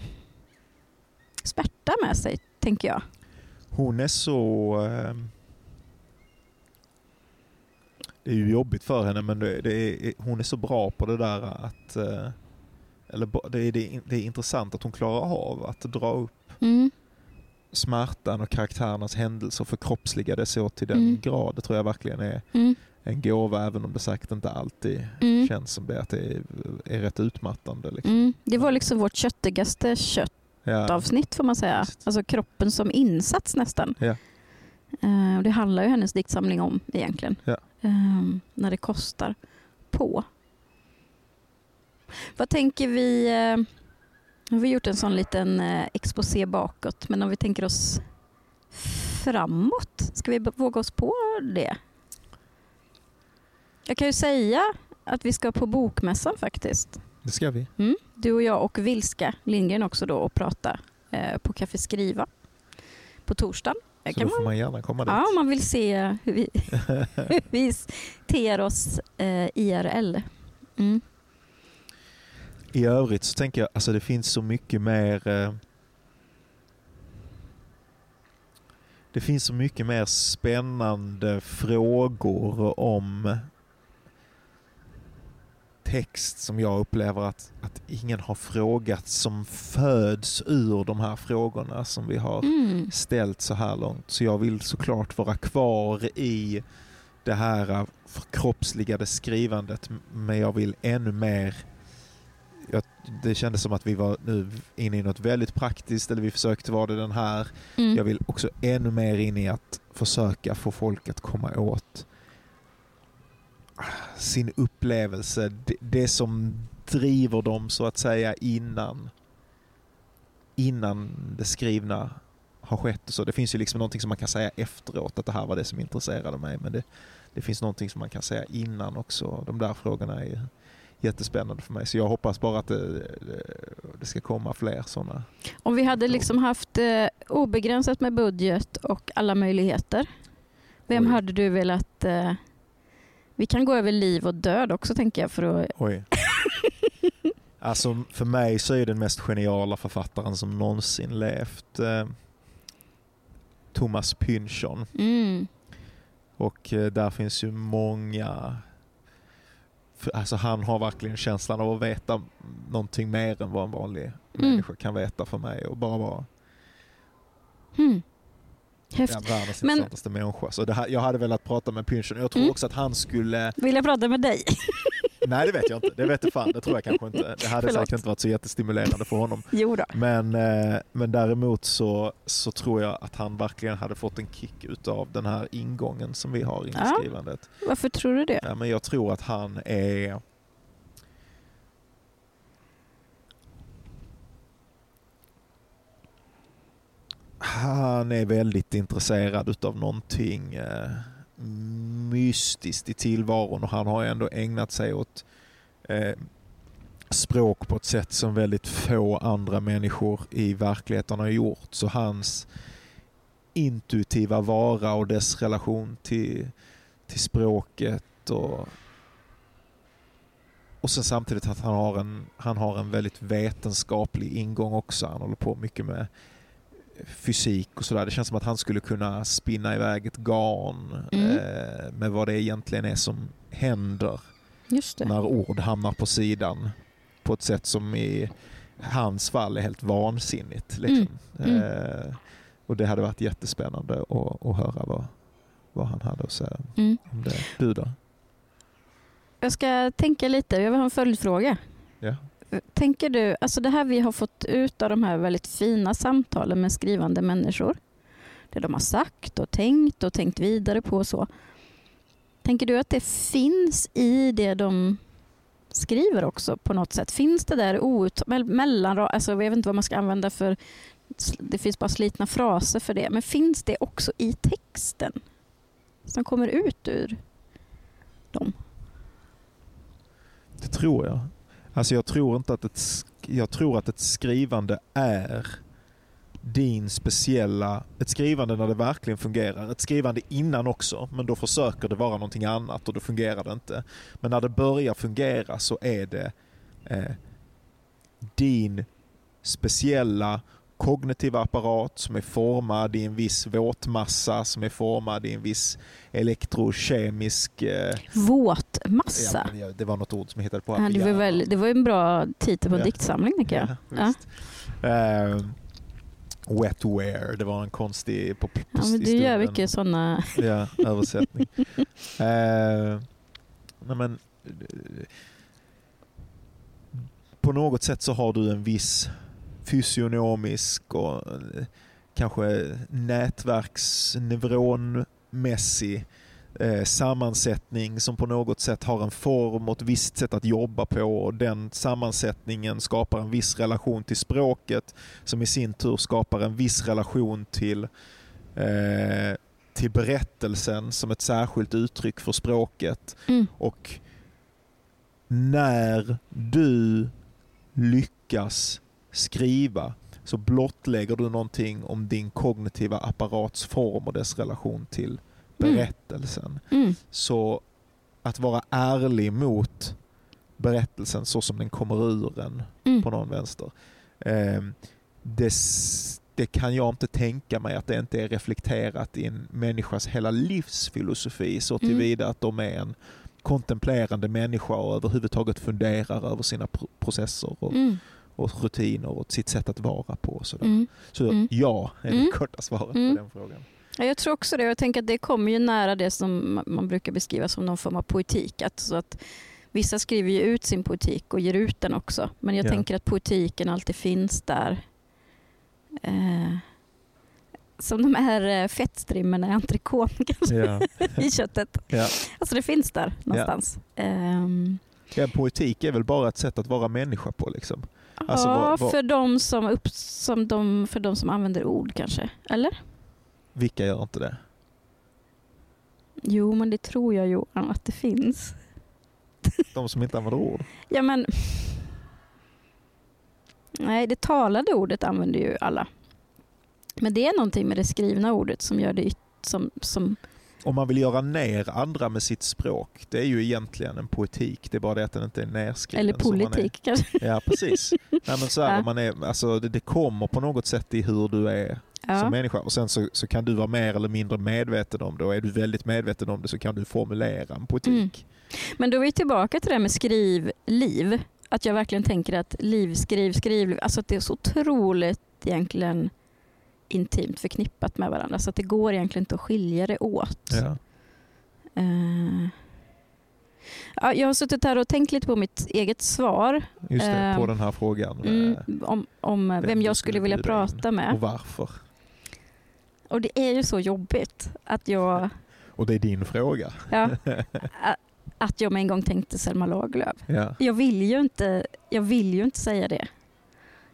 Speaker 2: smärta med sig, tänker jag.
Speaker 1: Hon är så... Eh, det är ju jobbigt för henne men det, det är, hon är så bra på det där att... Eh, eller det är, det, är, intressant att hon klarar av att dra upp
Speaker 2: Mm.
Speaker 1: smärtan och karaktärernas händelser förkroppsliga det så till den
Speaker 2: Mm.
Speaker 1: grad. Det tror jag verkligen är
Speaker 2: Mm.
Speaker 1: en gåva även om det säkert inte alltid
Speaker 2: Mm.
Speaker 1: känns som det. Att det är, är rätt utmattande. Liksom.
Speaker 2: Mm. Det var liksom vårt köttigaste köttavsnitt
Speaker 1: Ja.
Speaker 2: får man säga. Alltså kroppen som insats nästan.
Speaker 1: Ja.
Speaker 2: Eh, det handlar ju hennes diktsamling om egentligen.
Speaker 1: Ja.
Speaker 2: Eh, när det kostar på. Vad tänker vi? Eh, nu har vi gjort en sån liten eh, exposé bakåt, men om vi tänker oss framåt, ska vi våga oss på det? Jag kan ju säga att vi ska på bokmässan faktiskt.
Speaker 1: Det ska vi.
Speaker 2: Mm. Du och jag och Vilska Lindgren också då och prata eh, på Café Skriva på torsdagen.
Speaker 1: Så
Speaker 2: kan
Speaker 1: då får
Speaker 2: man
Speaker 1: gärna komma dit.
Speaker 2: Ja, om man vill se hur vi, hur vi ter oss eh, IRL. Mm.
Speaker 1: I övrigt så tänker jag, alltså det finns så mycket mer eh, Det finns så mycket mer spännande frågor om text som jag upplever att, att ingen har frågat som föds ur de här frågorna som vi har
Speaker 2: Mm.
Speaker 1: ställt så här långt. Så jag vill såklart vara kvar i det här förkroppsligade skrivandet men jag vill ännu mer jag, det kändes som att vi var nu inne i något väldigt praktiskt, eller vi försökte vara det den här.
Speaker 2: Mm.
Speaker 1: Jag vill också ännu mer in i att försöka få folk att komma åt sin upplevelse, det, det som driver dem så att säga innan innan det skrivna har skett. Och så. Det finns ju liksom någonting som man kan säga efteråt, att det här var det som intresserade mig. Men det, det finns någonting som man kan säga innan också. De där frågorna är jättespännande för mig. Så jag hoppas bara att det, det, det ska komma fler sådana.
Speaker 2: Om vi hade liksom haft eh, obegränsat med budget och alla möjligheter, vem
Speaker 1: Oj.
Speaker 2: hade du velat... Eh, vi kan gå över liv och död också tänker jag. För att,
Speaker 1: Oj. Alltså för mig så är den mest geniala författaren som någonsin levt eh, Thomas Pynchon.
Speaker 2: mm,
Speaker 1: Och eh, där finns ju många... För, alltså han har verkligen känslan av att veta någonting mer än vad en vanlig
Speaker 2: Mm.
Speaker 1: människa kan veta för mig. Och bara vara
Speaker 2: hmm.
Speaker 1: ja, världens
Speaker 2: Men-
Speaker 1: intressantaste människa. Så det här, jag hade velat prata med Pynchon. Jag tror
Speaker 2: Mm.
Speaker 1: också att han skulle...
Speaker 2: Vill jag prata med dig?
Speaker 1: Nej det vet jag inte. Det vet jag fan. Det tror jag kanske inte. Det hade
Speaker 2: Förlåt.
Speaker 1: säkert inte varit så jättestimulerande för honom.
Speaker 2: Jo då.
Speaker 1: Men, eh, men däremot så, så tror jag att han verkligen hade fått en kick utav den här ingången som vi har i
Speaker 2: Ja.
Speaker 1: skrivandet.
Speaker 2: Varför tror du det?
Speaker 1: Ja, men jag tror att han är... Han är väldigt intresserad utav någonting eh, mystiskt i tillvaron och han har ändå ägnat sig åt eh, språk på ett sätt som väldigt få andra människor i verkligheten har gjort. Så hans intuitiva vara och dess relation till, till språket och, och sen samtidigt att han har, en, han har en väldigt vetenskaplig ingång också. Han håller på mycket med fysik och sådär. Det känns som att han skulle kunna spinna iväg ett garn
Speaker 2: Mm.
Speaker 1: eh, med vad det egentligen är som händer
Speaker 2: Just det.
Speaker 1: när ord hamnar på sidan på ett sätt som i hans fall är helt vansinnigt. Liksom.
Speaker 2: Mm.
Speaker 1: Eh, och det hade varit jättespännande att, att höra vad, vad han hade att säga
Speaker 2: Mm.
Speaker 1: om det. Du då?
Speaker 2: Jag ska tänka lite. Jag vill ha en följdfråga.
Speaker 1: Ja.
Speaker 2: Tänker du, alltså det här vi har fått ut av de här väldigt fina samtalen med skrivande människor, det de har sagt och tänkt och tänkt vidare på och så. Tänker du att det finns i det de skriver också på något sätt? Finns det där out, mellan, alltså jag vet inte vad man ska använda för, det finns bara slitna fraser för det, men finns det också i texten som kommer ut ur dem?
Speaker 1: Det tror jag. Alltså jag tror inte att ett, jag tror att ett skrivande är din speciella, ett skrivande när det verkligen fungerar. Ett skrivande innan också, men då försöker det vara någonting annat och då fungerar det inte. Men när det börjar fungera så är det eh, din speciella kognitiva apparat som är formad i en viss våtmassa, som är formad i en viss elektrokemisk eh,
Speaker 2: Våtmassa.
Speaker 1: Ja, det var något ord som jag hittade på.
Speaker 2: Ja, det, var väl, det var en bra titel på en
Speaker 1: Ja.
Speaker 2: diktsamling tycker jag.
Speaker 1: Ja,
Speaker 2: Ja.
Speaker 1: Eh, wetware, det var en konstig på, på
Speaker 2: Ja, men du gör mycket sådana...
Speaker 1: Ja, översättning. eh, nej men, eh, på något sätt så har du en viss fysionomisk och eh, kanske nätverksneuronmässig eh, sammansättning som på något sätt har en form och ett visst sätt att jobba på och den sammansättningen skapar en viss relation till språket som i sin tur skapar en viss relation till eh, till berättelsen som ett särskilt uttryck för språket
Speaker 2: Mm.
Speaker 1: och när du lyckas skriva så blottlägger du någonting om din kognitiva apparats form och dess relation till
Speaker 2: Mm.
Speaker 1: berättelsen.
Speaker 2: Mm.
Speaker 1: Så att vara ärlig mot berättelsen så som den kommer ur en
Speaker 2: Mm.
Speaker 1: på någon vänster. Eh, det, det kan jag inte tänka mig att det inte är reflekterat i en människas hela livsfilosofi så
Speaker 2: Mm.
Speaker 1: tillvida att de är en kontemplerande människa och överhuvudtaget funderar över sina pro- processer och,
Speaker 2: Mm.
Speaker 1: och rutiner och sitt sätt att vara på. Och sådär.
Speaker 2: Mm.
Speaker 1: Så
Speaker 2: Mm.
Speaker 1: ja, är det
Speaker 2: Mm.
Speaker 1: korta svaret
Speaker 2: Mm.
Speaker 1: på den frågan.
Speaker 2: Ja, jag tror också det. Jag tänker att det kommer ju nära det som ma- man brukar beskriva som någon form av poetik. Att, så att vissa skriver ju ut sin poetik och ger ut den också. Men jag
Speaker 1: Ja.
Speaker 2: tänker att poetiken alltid finns där. Eh, som de här eh, fettstrimmorna i entrecôten kanske,
Speaker 1: Ja.
Speaker 2: i köttet.
Speaker 1: Ja.
Speaker 2: Alltså det finns där någonstans. Ehm,
Speaker 1: Ja, poetik är väl bara ett sätt att vara människa på. Liksom. Alltså,
Speaker 2: ja,
Speaker 1: vad- vad-
Speaker 2: för, de som upp, som de, för de som använder ord kanske. Eller?
Speaker 1: Vilka gör inte det?
Speaker 2: Jo, men det tror jag Johan att det finns.
Speaker 1: De som inte använder ord.
Speaker 2: Ja, men... Nej, det talade ordet använder ju alla. Men det är någonting med det skrivna ordet som gör det som, som
Speaker 1: Om man vill göra ner andra med sitt språk, det är ju egentligen en poetik. Det är bara det att den inte är nerskriven.
Speaker 2: eller politik kanske.
Speaker 1: Ja, precis. Nej, men så här,
Speaker 2: Ja.
Speaker 1: man är, alltså, det, det kommer på något sätt i hur du är som
Speaker 2: Ja.
Speaker 1: människa. Och Sen så, så kan du vara mer eller mindre medveten om det. Och är du väldigt medveten om det så kan du formulera en poetik.
Speaker 2: Men då är vi tillbaka till det här med skrivliv. Att jag verkligen tänker att liv, skriv, skriv, alltså att det är så otroligt egentligen intimt förknippat med varandra. Så att det går egentligen inte att skilja det åt.
Speaker 1: Ja.
Speaker 2: Eh, ja, jag har suttit här och tänkt lite på mitt eget svar.
Speaker 1: Just det, på
Speaker 2: Ehm,
Speaker 1: den här frågan.
Speaker 2: Mm,
Speaker 1: eh,
Speaker 2: om om vem,
Speaker 1: vem
Speaker 2: jag
Speaker 1: skulle
Speaker 2: vilja
Speaker 1: in.
Speaker 2: prata
Speaker 1: Och
Speaker 2: med.
Speaker 1: varför.
Speaker 2: Och det är ju så jobbigt att jag,
Speaker 1: Och det är din fråga.
Speaker 2: ja, att jag med en gång tänkte Selma Lagerlöf.
Speaker 1: Ja.
Speaker 2: Jag vill ju inte, jag vill ju inte säga det.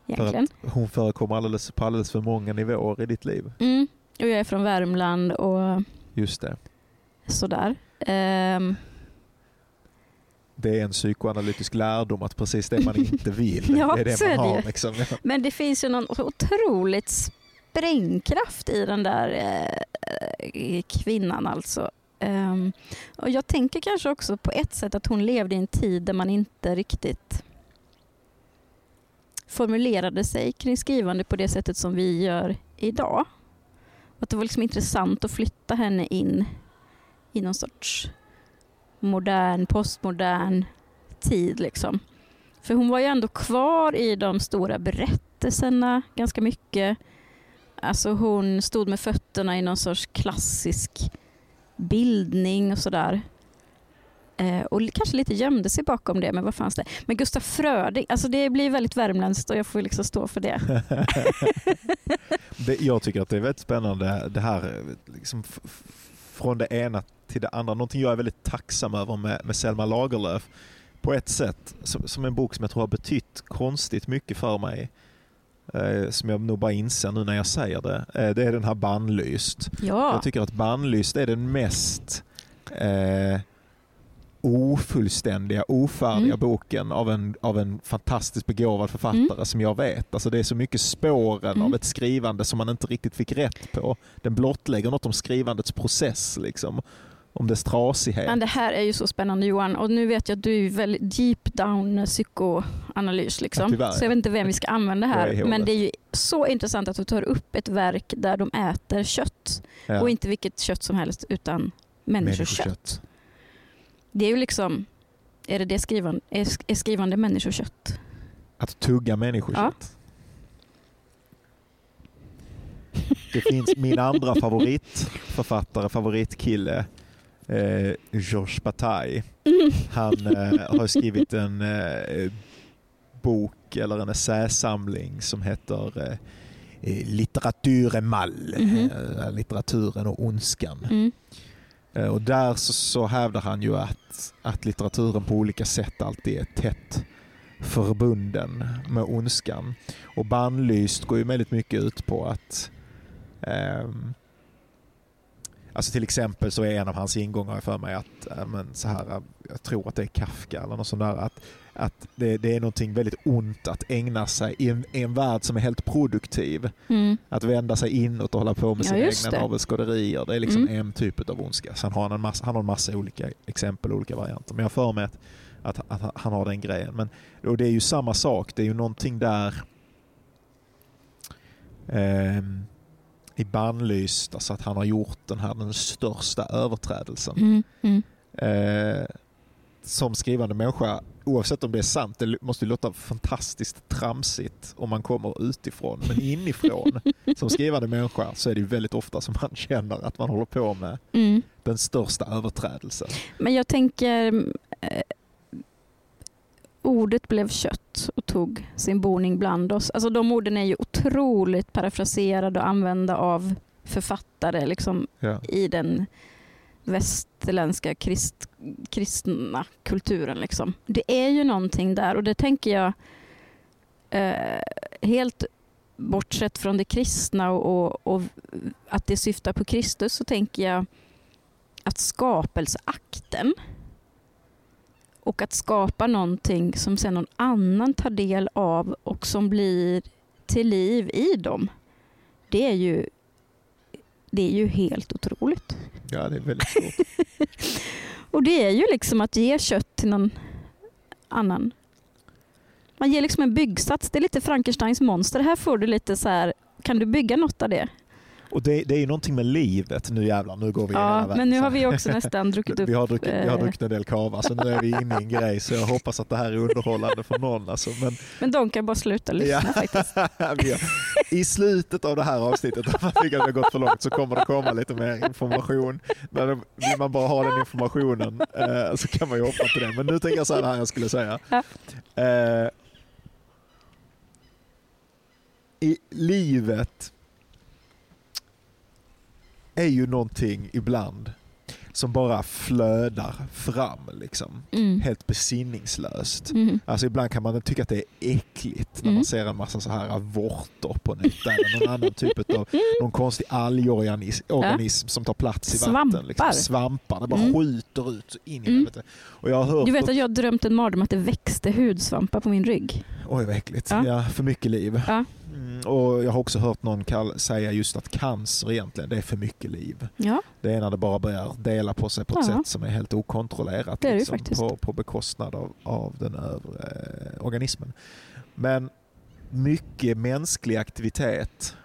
Speaker 1: För
Speaker 2: Egentligen.
Speaker 1: att hon förekommer alldeles, på alldeles för många nivåer i ditt liv.
Speaker 2: Mm. Och jag är från Värmland och
Speaker 1: Just det.
Speaker 2: sådär. Ehm,
Speaker 1: Det är en psykoanalytisk lärdom att precis det man inte vill,
Speaker 2: Ja,
Speaker 1: det är det man
Speaker 2: det
Speaker 1: har.
Speaker 2: ju.
Speaker 1: Liksom.
Speaker 2: Men det finns ju någon otroligt sprängkraft i den där eh, kvinnan alltså. Ehm, och jag tänker kanske också på ett sätt att hon levde i en tid där man inte riktigt formulerade sig kring skrivande på det sättet som vi gör idag. Att det var liksom intressant att flytta henne in i någon sorts modern, postmodern tid. Liksom. För hon var ju ändå kvar i de stora berättelserna ganska mycket. Alltså hon stod med fötterna i någon sorts klassisk bildning och sådär. Eh, och kanske lite gömde sig bakom det, men vad fanns det? Men Gustaf Fröding, alltså det blir väldigt värmländskt och jag får liksom stå för det.
Speaker 1: det, jag tycker att det är väldigt spännande det här eh, liksom, från det ena till det andra. Någonting jag är väldigt tacksam över med, med Selma Lagerlöf på ett sätt, som, som en bok som jag tror har betytt konstigt mycket för mig. Eh, som jag nog bara inser nu när jag säger det. Det är den här Bannlyst.
Speaker 2: Ja,
Speaker 1: Jag tycker att Bannlyst är den mest eh, ofullständiga, ofärdiga
Speaker 2: Mm.
Speaker 1: boken av en, av en fantastiskt begåvad författare
Speaker 2: Mm.
Speaker 1: som jag vet. Alltså det är så mycket spåren
Speaker 2: Mm.
Speaker 1: av ett skrivande som man inte riktigt fick rätt på. Den blottlägger något om skrivandets process, liksom. om dess trasighet.
Speaker 2: men det här är ju så spännande Johan och nu vet jag att du är väldigt deep down psykoanalys.
Speaker 1: Ja,
Speaker 2: Liksom.
Speaker 1: tyvärr.
Speaker 2: så jag vet inte vem vi ska använda här. Men det är ju så intressant att du tar upp ett verk där de äter kött.
Speaker 1: Ja.
Speaker 2: Och inte vilket kött som helst utan människokött.
Speaker 1: Människokött.
Speaker 2: Det är ju liksom, är det det skrivande, är, är skrivande människokött?
Speaker 1: Att tugga människokött. Det finns min andra favoritförfattare, favoritkille, eh, Georges Bataille.
Speaker 2: Mm.
Speaker 1: Han eh, har skrivit en eh, bok eller en essäsamling som heter eh, eh, Litteratur är mal,
Speaker 2: Mhm.
Speaker 1: eh, litteraturen och ondskan.
Speaker 2: Mm.
Speaker 1: Eh, och där så, så hävdar han ju att, att litteraturen på olika sätt alltid är tätt förbunden med ondskan. Och Bannlyst går ju väldigt mycket ut på att ehm, Alltså till exempel så är en av hans ingångar för mig att, eh, men så här, eh, jag tror att det är Kafka eller något sånt där, att, att det, det är någonting väldigt ont att ägna sig i en, i en värld som är helt produktiv.
Speaker 2: Mm.
Speaker 1: Att vända sig inåt och hålla på med
Speaker 2: Ja,
Speaker 1: sina
Speaker 2: just
Speaker 1: egna navelskåderier. Det är liksom
Speaker 2: Mm.
Speaker 1: en typ av ondska. Sen har han en massa, han har en massa olika exempel och olika varianter. Men jag för mig att, att, att han har den grejen. Men och det är ju samma sak. Det är ju någonting där eh, i bannlyst, alltså att han har gjort den här den största överträdelsen.
Speaker 2: Mm. Mm.
Speaker 1: Eh, som skrivande människa, oavsett om det är sant, det måste ju låta fantastiskt tramsigt om man kommer utifrån. Men inifrån, som skrivande människa, så är det ju väldigt ofta som man känner att man håller på med
Speaker 2: Mm.
Speaker 1: den största överträdelsen.
Speaker 2: Men jag tänker, eh, ordet blev kött och tog sin boning bland oss. Alltså de orden är ju otroligt parafraserade och använda av författare liksom,
Speaker 1: Ja.
Speaker 2: i den västerländska krist, kristna kulturen. Liksom. Det är ju någonting där och det tänker jag eh, helt bortsett från det kristna och, och, och att det syftar på Kristus så tänker jag att skapelseakten och att skapa någonting som sen någon annan tar del av och som blir till liv i dem. Det är ju, det är ju helt otroligt.
Speaker 1: ja, det är väldigt svårt.
Speaker 2: Och det är ju liksom att ge kött till någon annan. Man ger liksom en byggsats. Det är lite Frankensteins monster. Här får du lite så här, kan du bygga något av det?
Speaker 1: Och det, det är ju någonting med livet. Nu jävlar, nu går vi
Speaker 2: Ja,
Speaker 1: vägen.
Speaker 2: men nu har vi också nästan druckit upp.
Speaker 1: Vi har druckit, vi har
Speaker 2: eh,
Speaker 1: druckit en del kava så nu är vi inne i en grej så jag hoppas att det här är underhållande för någon. Alltså. Men,
Speaker 2: Men de kan bara sluta lyssna
Speaker 1: Ja.
Speaker 2: faktiskt.
Speaker 1: I slutet av det här avsnittet, om man tycker att det har gått för långt, så kommer det komma lite mer information. Men vill man bara ha den informationen eh, så kan man ju hoppa till det. Men nu tänker jag säga det här jag skulle säga.
Speaker 2: Ja.
Speaker 1: Eh, I livet är ju någonting ibland som bara flödar fram liksom.
Speaker 2: Mm.
Speaker 1: Helt besinningslöst.
Speaker 2: Mm.
Speaker 1: Alltså ibland kan man tycka att det är äckligt när
Speaker 2: Mm.
Speaker 1: man ser en massa så här vårtor på nätet eller någon annan typ av någon konstig algorganism organism som tar plats i vatten.
Speaker 2: Svampar.
Speaker 1: Liksom. Svampar. Det bara
Speaker 2: Mm.
Speaker 1: skjuter ut in i
Speaker 2: Mm.
Speaker 1: helvete. Och jag har.
Speaker 2: Du vet att jag drömt en mardröm att det växte hudsvampar på min rygg.
Speaker 1: Oj vad äckligt.
Speaker 2: Ja.
Speaker 1: Ja. för mycket liv.
Speaker 2: Ja.
Speaker 1: Mm, och jag har också hört någon kall- säga just att cancer egentligen, det är för mycket liv.
Speaker 2: Ja,
Speaker 1: Det är när det bara börjar dela på sig på ett
Speaker 2: Ja.
Speaker 1: sätt som är helt okontrollerat.
Speaker 2: Det är det
Speaker 1: liksom, på, på bekostnad av, av den övre eh, organismen. Men mycket mänsklig aktivitet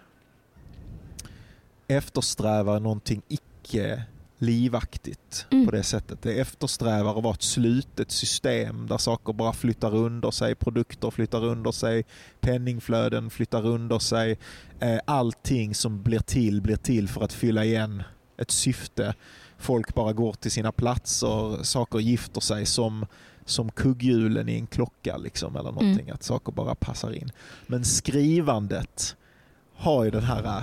Speaker 1: eftersträvar någonting icke livaktigt
Speaker 2: Mm.
Speaker 1: på det sättet. Det eftersträvar att vara ett slutet system där saker bara flyttar under sig, produkter flyttar under sig, penningflöden flyttar under sig. Eh, Allting som blir till blir till för att fylla igen ett syfte. Folk bara går till sina platser, saker gifter sig som, som kugghjulen i en klocka liksom, eller någonting. Att saker bara passar in. Men skrivandet har ju den här äh,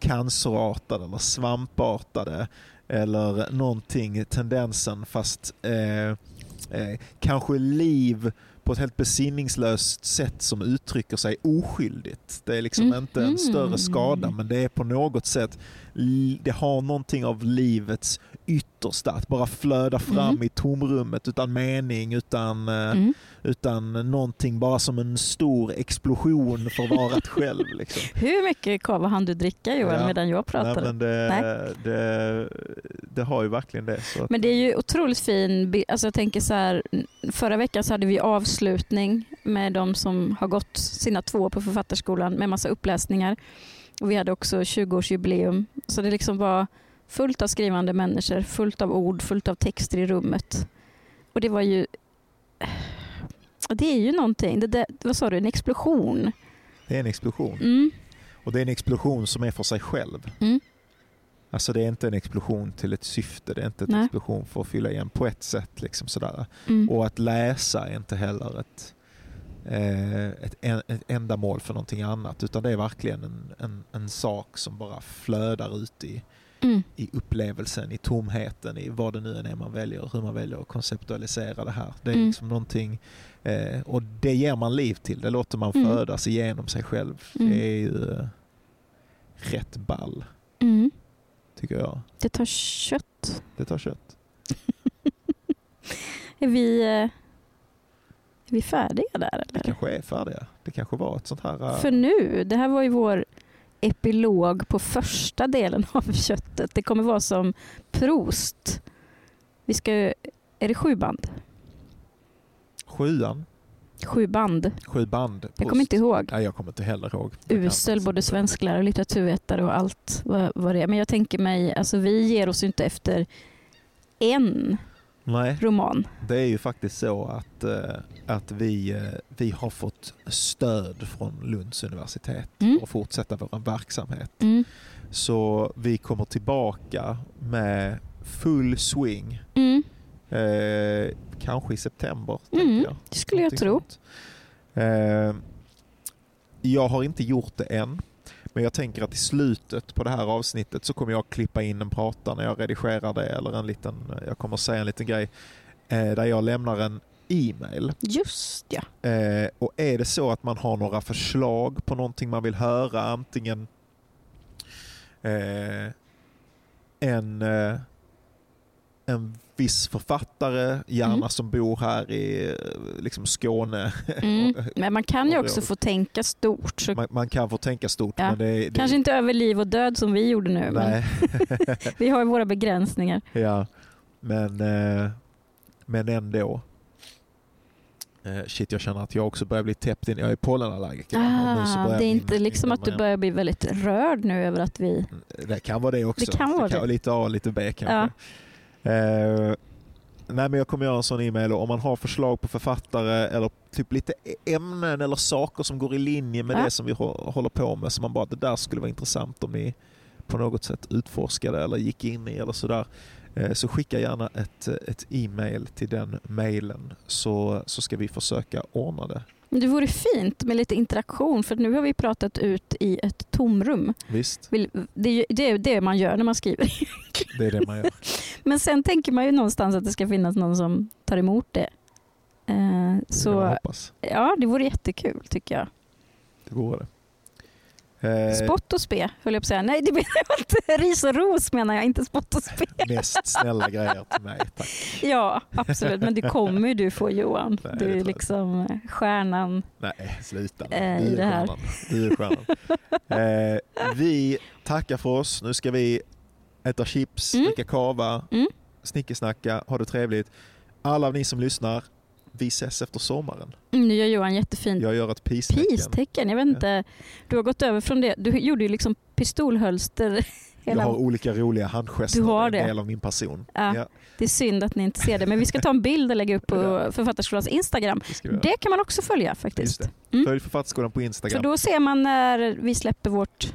Speaker 1: cancerartade eller svampartade eller någonting, tendensen fast eh, eh, kanske liv på ett helt besinningslöst sätt som uttrycker sig oskyldigt. Det är liksom
Speaker 2: Mm.
Speaker 1: inte en större skada men det är på något sätt, det har någonting av livets yttersta, att bara flöda fram
Speaker 2: Mm.
Speaker 1: i tomrummet utan mening, utan, eh,
Speaker 2: mm.
Speaker 1: Utan någonting bara som en stor explosion förvarat själv. Liksom.
Speaker 2: Hur mycket kava hann du dricka Johan
Speaker 1: Ja.
Speaker 2: medan jag
Speaker 1: Nej,
Speaker 2: pratade?
Speaker 1: men det, det, det har ju verkligen det. Att,
Speaker 2: Men det är ju otroligt fin. Alltså jag tänker så här, förra veckan så hade vi avslutning med de som har gått sina två på Författarskolan med massa uppläsningar. Och vi hade också 20-årsjubileum. Så det liksom var fullt av skrivande människor, fullt av ord, fullt av texter i rummet. Och det var ju... Det är ju någonting. Det där, vad sa du? En explosion.
Speaker 1: det är en explosion.
Speaker 2: Mm.
Speaker 1: Och det är en explosion som är för sig själv.
Speaker 2: Mm.
Speaker 1: Alltså det är inte en explosion till ett syfte, det är inte en
Speaker 2: Nej.
Speaker 1: explosion för att fylla igen på ett sätt. Liksom sådär.
Speaker 2: Mm.
Speaker 1: Och att läsa är inte heller ett, eh, ett, ett ändamål för någonting annat utan det är verkligen en, en, en sak som bara flödar ut i,
Speaker 2: Mm.
Speaker 1: i upplevelsen, i tomheten, i vad det nu än är man väljer, hur man väljer att konceptualisera det här. Det är
Speaker 2: Mm.
Speaker 1: liksom någonting, eh, och det ger man liv till, det låter man
Speaker 2: Mm.
Speaker 1: födas igenom sig själv.
Speaker 2: Mm.
Speaker 1: Det är ju eh, rätt ball,
Speaker 2: Mm.
Speaker 1: tycker jag.
Speaker 2: Det tar kött.
Speaker 1: Det tar kött.
Speaker 2: Är vi, eh, är vi färdiga där eller?
Speaker 1: kanske är färdiga. Det kanske var ett sånt här... eh,
Speaker 2: För nu, det här var ju vår epilog på första delen av köttet. Det kommer vara som Prost. Vi ska, är det sju band?
Speaker 1: Sjuan.
Speaker 2: Sju band.
Speaker 1: Sju band.
Speaker 2: Jag
Speaker 1: post.
Speaker 2: kommer inte ihåg.
Speaker 1: Nej, jag kommer inte heller ihåg. Jag
Speaker 2: Usel, både svensklärare och litteraturvetare och allt vad, vad det är. Men jag tänker mig, alltså vi ger oss ju inte efter en
Speaker 1: Nej,
Speaker 2: roman.
Speaker 1: det är ju faktiskt så att, eh, att vi, eh, vi har fått stöd från Lunds universitet
Speaker 2: Mm.
Speaker 1: att fortsätta vår verksamhet.
Speaker 2: Mm.
Speaker 1: Så vi kommer tillbaka med full swing.
Speaker 2: Mm.
Speaker 1: Eh, kanske i september,
Speaker 2: Mm,
Speaker 1: jag.
Speaker 2: Det skulle jag tro.
Speaker 1: Eh, jag har inte gjort det än. Men jag tänker att i slutet på det här avsnittet så kommer jag klippa in en prata när jag redigerar det eller en liten, jag kommer säga en liten grej eh, där jag lämnar en e-mail.
Speaker 2: Just ja.
Speaker 1: Eh, och är det så att man har några förslag på någonting man vill höra, antingen eh, en, eh, en viss författare, gärna
Speaker 2: Mm.
Speaker 1: som bor här i eh, liksom Skåne.
Speaker 2: Mm. Men man kan ju
Speaker 1: Och-
Speaker 2: också få tänka stort. Så
Speaker 1: man, man kan få tänka stort
Speaker 2: Ja,
Speaker 1: men det, det
Speaker 2: kanske inte över liv och död som vi gjorde nu. Men vi har ju våra begränsningar.
Speaker 1: ja. Men, eh, men ändå. Eh, shit, jag känner att jag också börjar bli täppt in. Jag är pollenallergiker. och
Speaker 2: Ah, det är inte liksom
Speaker 1: min-
Speaker 2: att du börjar bli väldigt rörd nu över att vi...
Speaker 1: Det kan vara det också.
Speaker 2: Det kan vara det.
Speaker 1: Lite A, lite B kanske. Eh, nej men jag kommer göra en sån e-mail och om man har förslag på författare eller typ lite ämnen eller saker som går i linje med
Speaker 2: Ja.
Speaker 1: det som vi hå- håller på med som man bara, det där skulle vara intressant om ni på något sätt utforskade eller gick in i eller sådär. Eh, Så skicka gärna ett, ett e-mail till den mailen så, så ska vi försöka ordna det.
Speaker 2: Men det vore fint med lite interaktion för nu har vi pratat ut i ett tomrum.
Speaker 1: Visst,
Speaker 2: Det är det, det man gör när man skriver.
Speaker 1: det är det man gör.
Speaker 2: Men sen tänker man ju någonstans att det ska finnas någon som tar emot det. Eh,
Speaker 1: Det
Speaker 2: Så
Speaker 1: hoppas.
Speaker 2: ja, det vore jättekul tycker jag.
Speaker 1: Det vore det. Eh,
Speaker 2: Spott och spe höll jag på att säga. Nej, det menar jag inte. Ris och ros menar jag, inte spott och spe.
Speaker 1: Mest snälla grejer till mig, tack.
Speaker 2: Ja, absolut. Men det kommer ju du få Johan.
Speaker 1: Nej,
Speaker 2: Du är
Speaker 1: jag
Speaker 2: liksom eh, stjärnan.
Speaker 1: Nej, sluta. Du är
Speaker 2: det här.
Speaker 1: stjärnan. Du är stjärnan. eh, vi tackar för oss. Nu ska vi äta chips,
Speaker 2: Mm.
Speaker 1: dricka kava,
Speaker 2: Mm.
Speaker 1: snickesnacka, ha det trevligt. Alla ni som lyssnar, vi ses efter sommaren.
Speaker 2: Mm, Nu gör Johan jättefint
Speaker 1: Jag gör ett peace-tecken.
Speaker 2: peace-tecken. Jag vet inte. Du har gått över från det. Du gjorde ju liksom pistolhölster.
Speaker 1: Jag har olika roliga handgester.
Speaker 2: Du har
Speaker 1: det en del av min person.
Speaker 2: Ja.
Speaker 1: Ja,
Speaker 2: Det är synd att ni inte ser det. Men vi ska ta en bild och lägga upp på
Speaker 1: Ja.
Speaker 2: Författarskolans Instagram.
Speaker 1: det.
Speaker 2: Det kan man också följa faktiskt. Mm.
Speaker 1: Följ Författarskolan på Instagram.
Speaker 2: För då ser man när vi släpper vårt...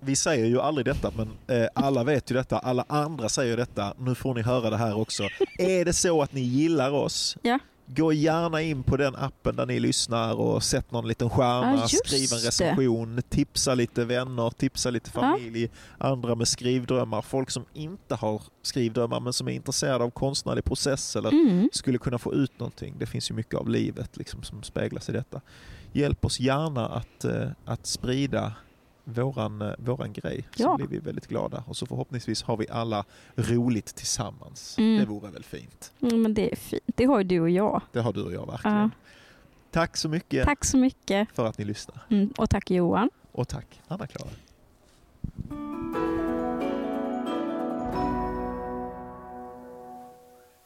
Speaker 1: Vi säger ju aldrig detta, men eh, alla vet ju detta. Alla andra säger detta. Nu får ni höra det här också. är det så att ni gillar oss,
Speaker 2: Ja.
Speaker 1: Gå gärna in på den appen där ni lyssnar och sätt någon liten stjärna,
Speaker 2: Ja,
Speaker 1: skriv en
Speaker 2: det.
Speaker 1: recension, tipsa lite vänner, tipsa lite familj, andra med skrivdrömmar, folk som inte har skrivdrömmar men som är intresserade av konstnärlig process eller
Speaker 2: Mm.
Speaker 1: skulle kunna få ut någonting. Det finns ju mycket av livet liksom, som speglas i detta. Hjälp oss gärna att, eh, att sprida våran, eh, våran grej så
Speaker 2: Ja.
Speaker 1: blir vi väldigt glada. Och så förhoppningsvis har vi alla roligt tillsammans.
Speaker 2: Mm.
Speaker 1: Det vore väl fint.
Speaker 2: Mm, men det är fint. Det har ju du och jag.
Speaker 1: Det har du och jag verkligen.
Speaker 2: Ja.
Speaker 1: Tack så mycket
Speaker 2: Tack så mycket.
Speaker 1: för att ni lyssnar.
Speaker 2: Mm. Och tack Johan.
Speaker 1: Och tack Anna-Klara.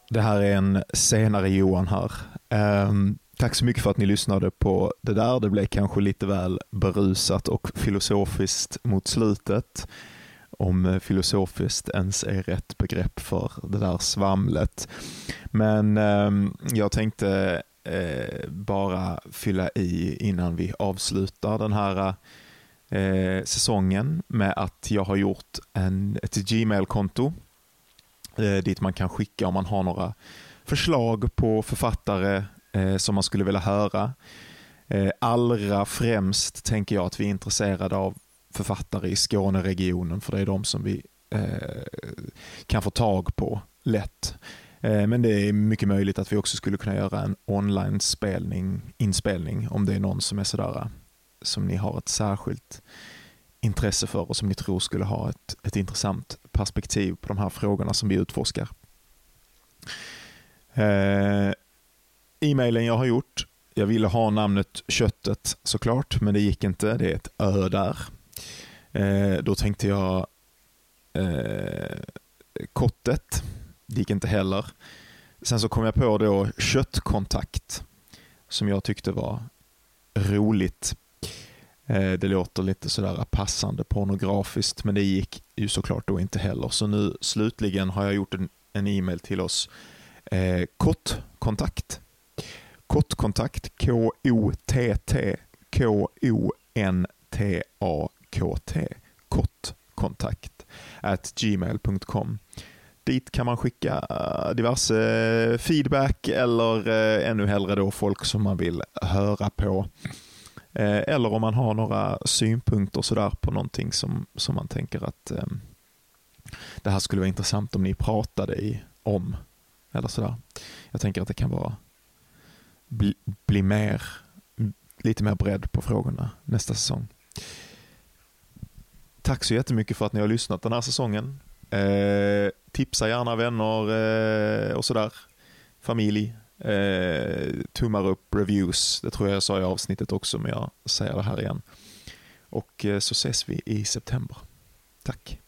Speaker 1: Det här är en senare Johan här. Ehm, tack så mycket för att ni lyssnade på det där. Det blev kanske lite väl berusat och filosofiskt mot slutet. Om eh, filosofiskt ens är rätt begrepp för det där svamlet. Men eh, jag tänkte eh, bara fylla i innan vi avslutar den här eh, säsongen med att jag har gjort en, ett Gmail-konto eh, dit man kan skicka om man har några förslag på författare eh, som man skulle vilja höra. Eh, allra främst tänker jag att vi är intresserade av författare i Skåneregionen för det är de som vi eh, kan få tag på lätt. Eh, Men det är mycket möjligt att vi också skulle kunna göra en online-spelning, inspelning om det är någon som är sådär som ni har ett särskilt intresse för och som ni tror skulle ha ett, ett intressant perspektiv på de här frågorna som vi utforskar. Eh, E-mailen jag har gjort, jag ville ha namnet Köttet såklart, men det gick inte. Det är ett ö där. Eh, då tänkte jag eh, Kottet, det gick inte heller. Sen så kom jag på då köttkontakt. som jag tyckte var roligt. Eh, det låter lite sådär passande pornografiskt, men det gick ju såklart då inte heller. Så nu slutligen har jag gjort en, en e-mail till oss. Eh, kottkontakt. Kottkontakt, K-O-T-T, K-O-N-T-A-K-T. Kottkontakt at gmail.com. Dit kan man skicka eh, diverse eh, feedback eller eh, ännu hellre då folk som man vill höra på. Eller om man har några synpunkter sådär på någonting som, som man tänker att eh, det här skulle vara intressant om ni pratade i, om. Eller sådär. Jag tänker att det kan vara bli, bli mer, lite mer bredd på frågorna nästa säsong. Tack så jättemycket för att ni har lyssnat den här säsongen. Eh, tipsa gärna vänner eh, och sådär. Familj. Eh, tummar upp, reviews. Det tror jag jag sa i avsnittet också, men jag säger det här igen. Och eh, så ses vi i september. Tack.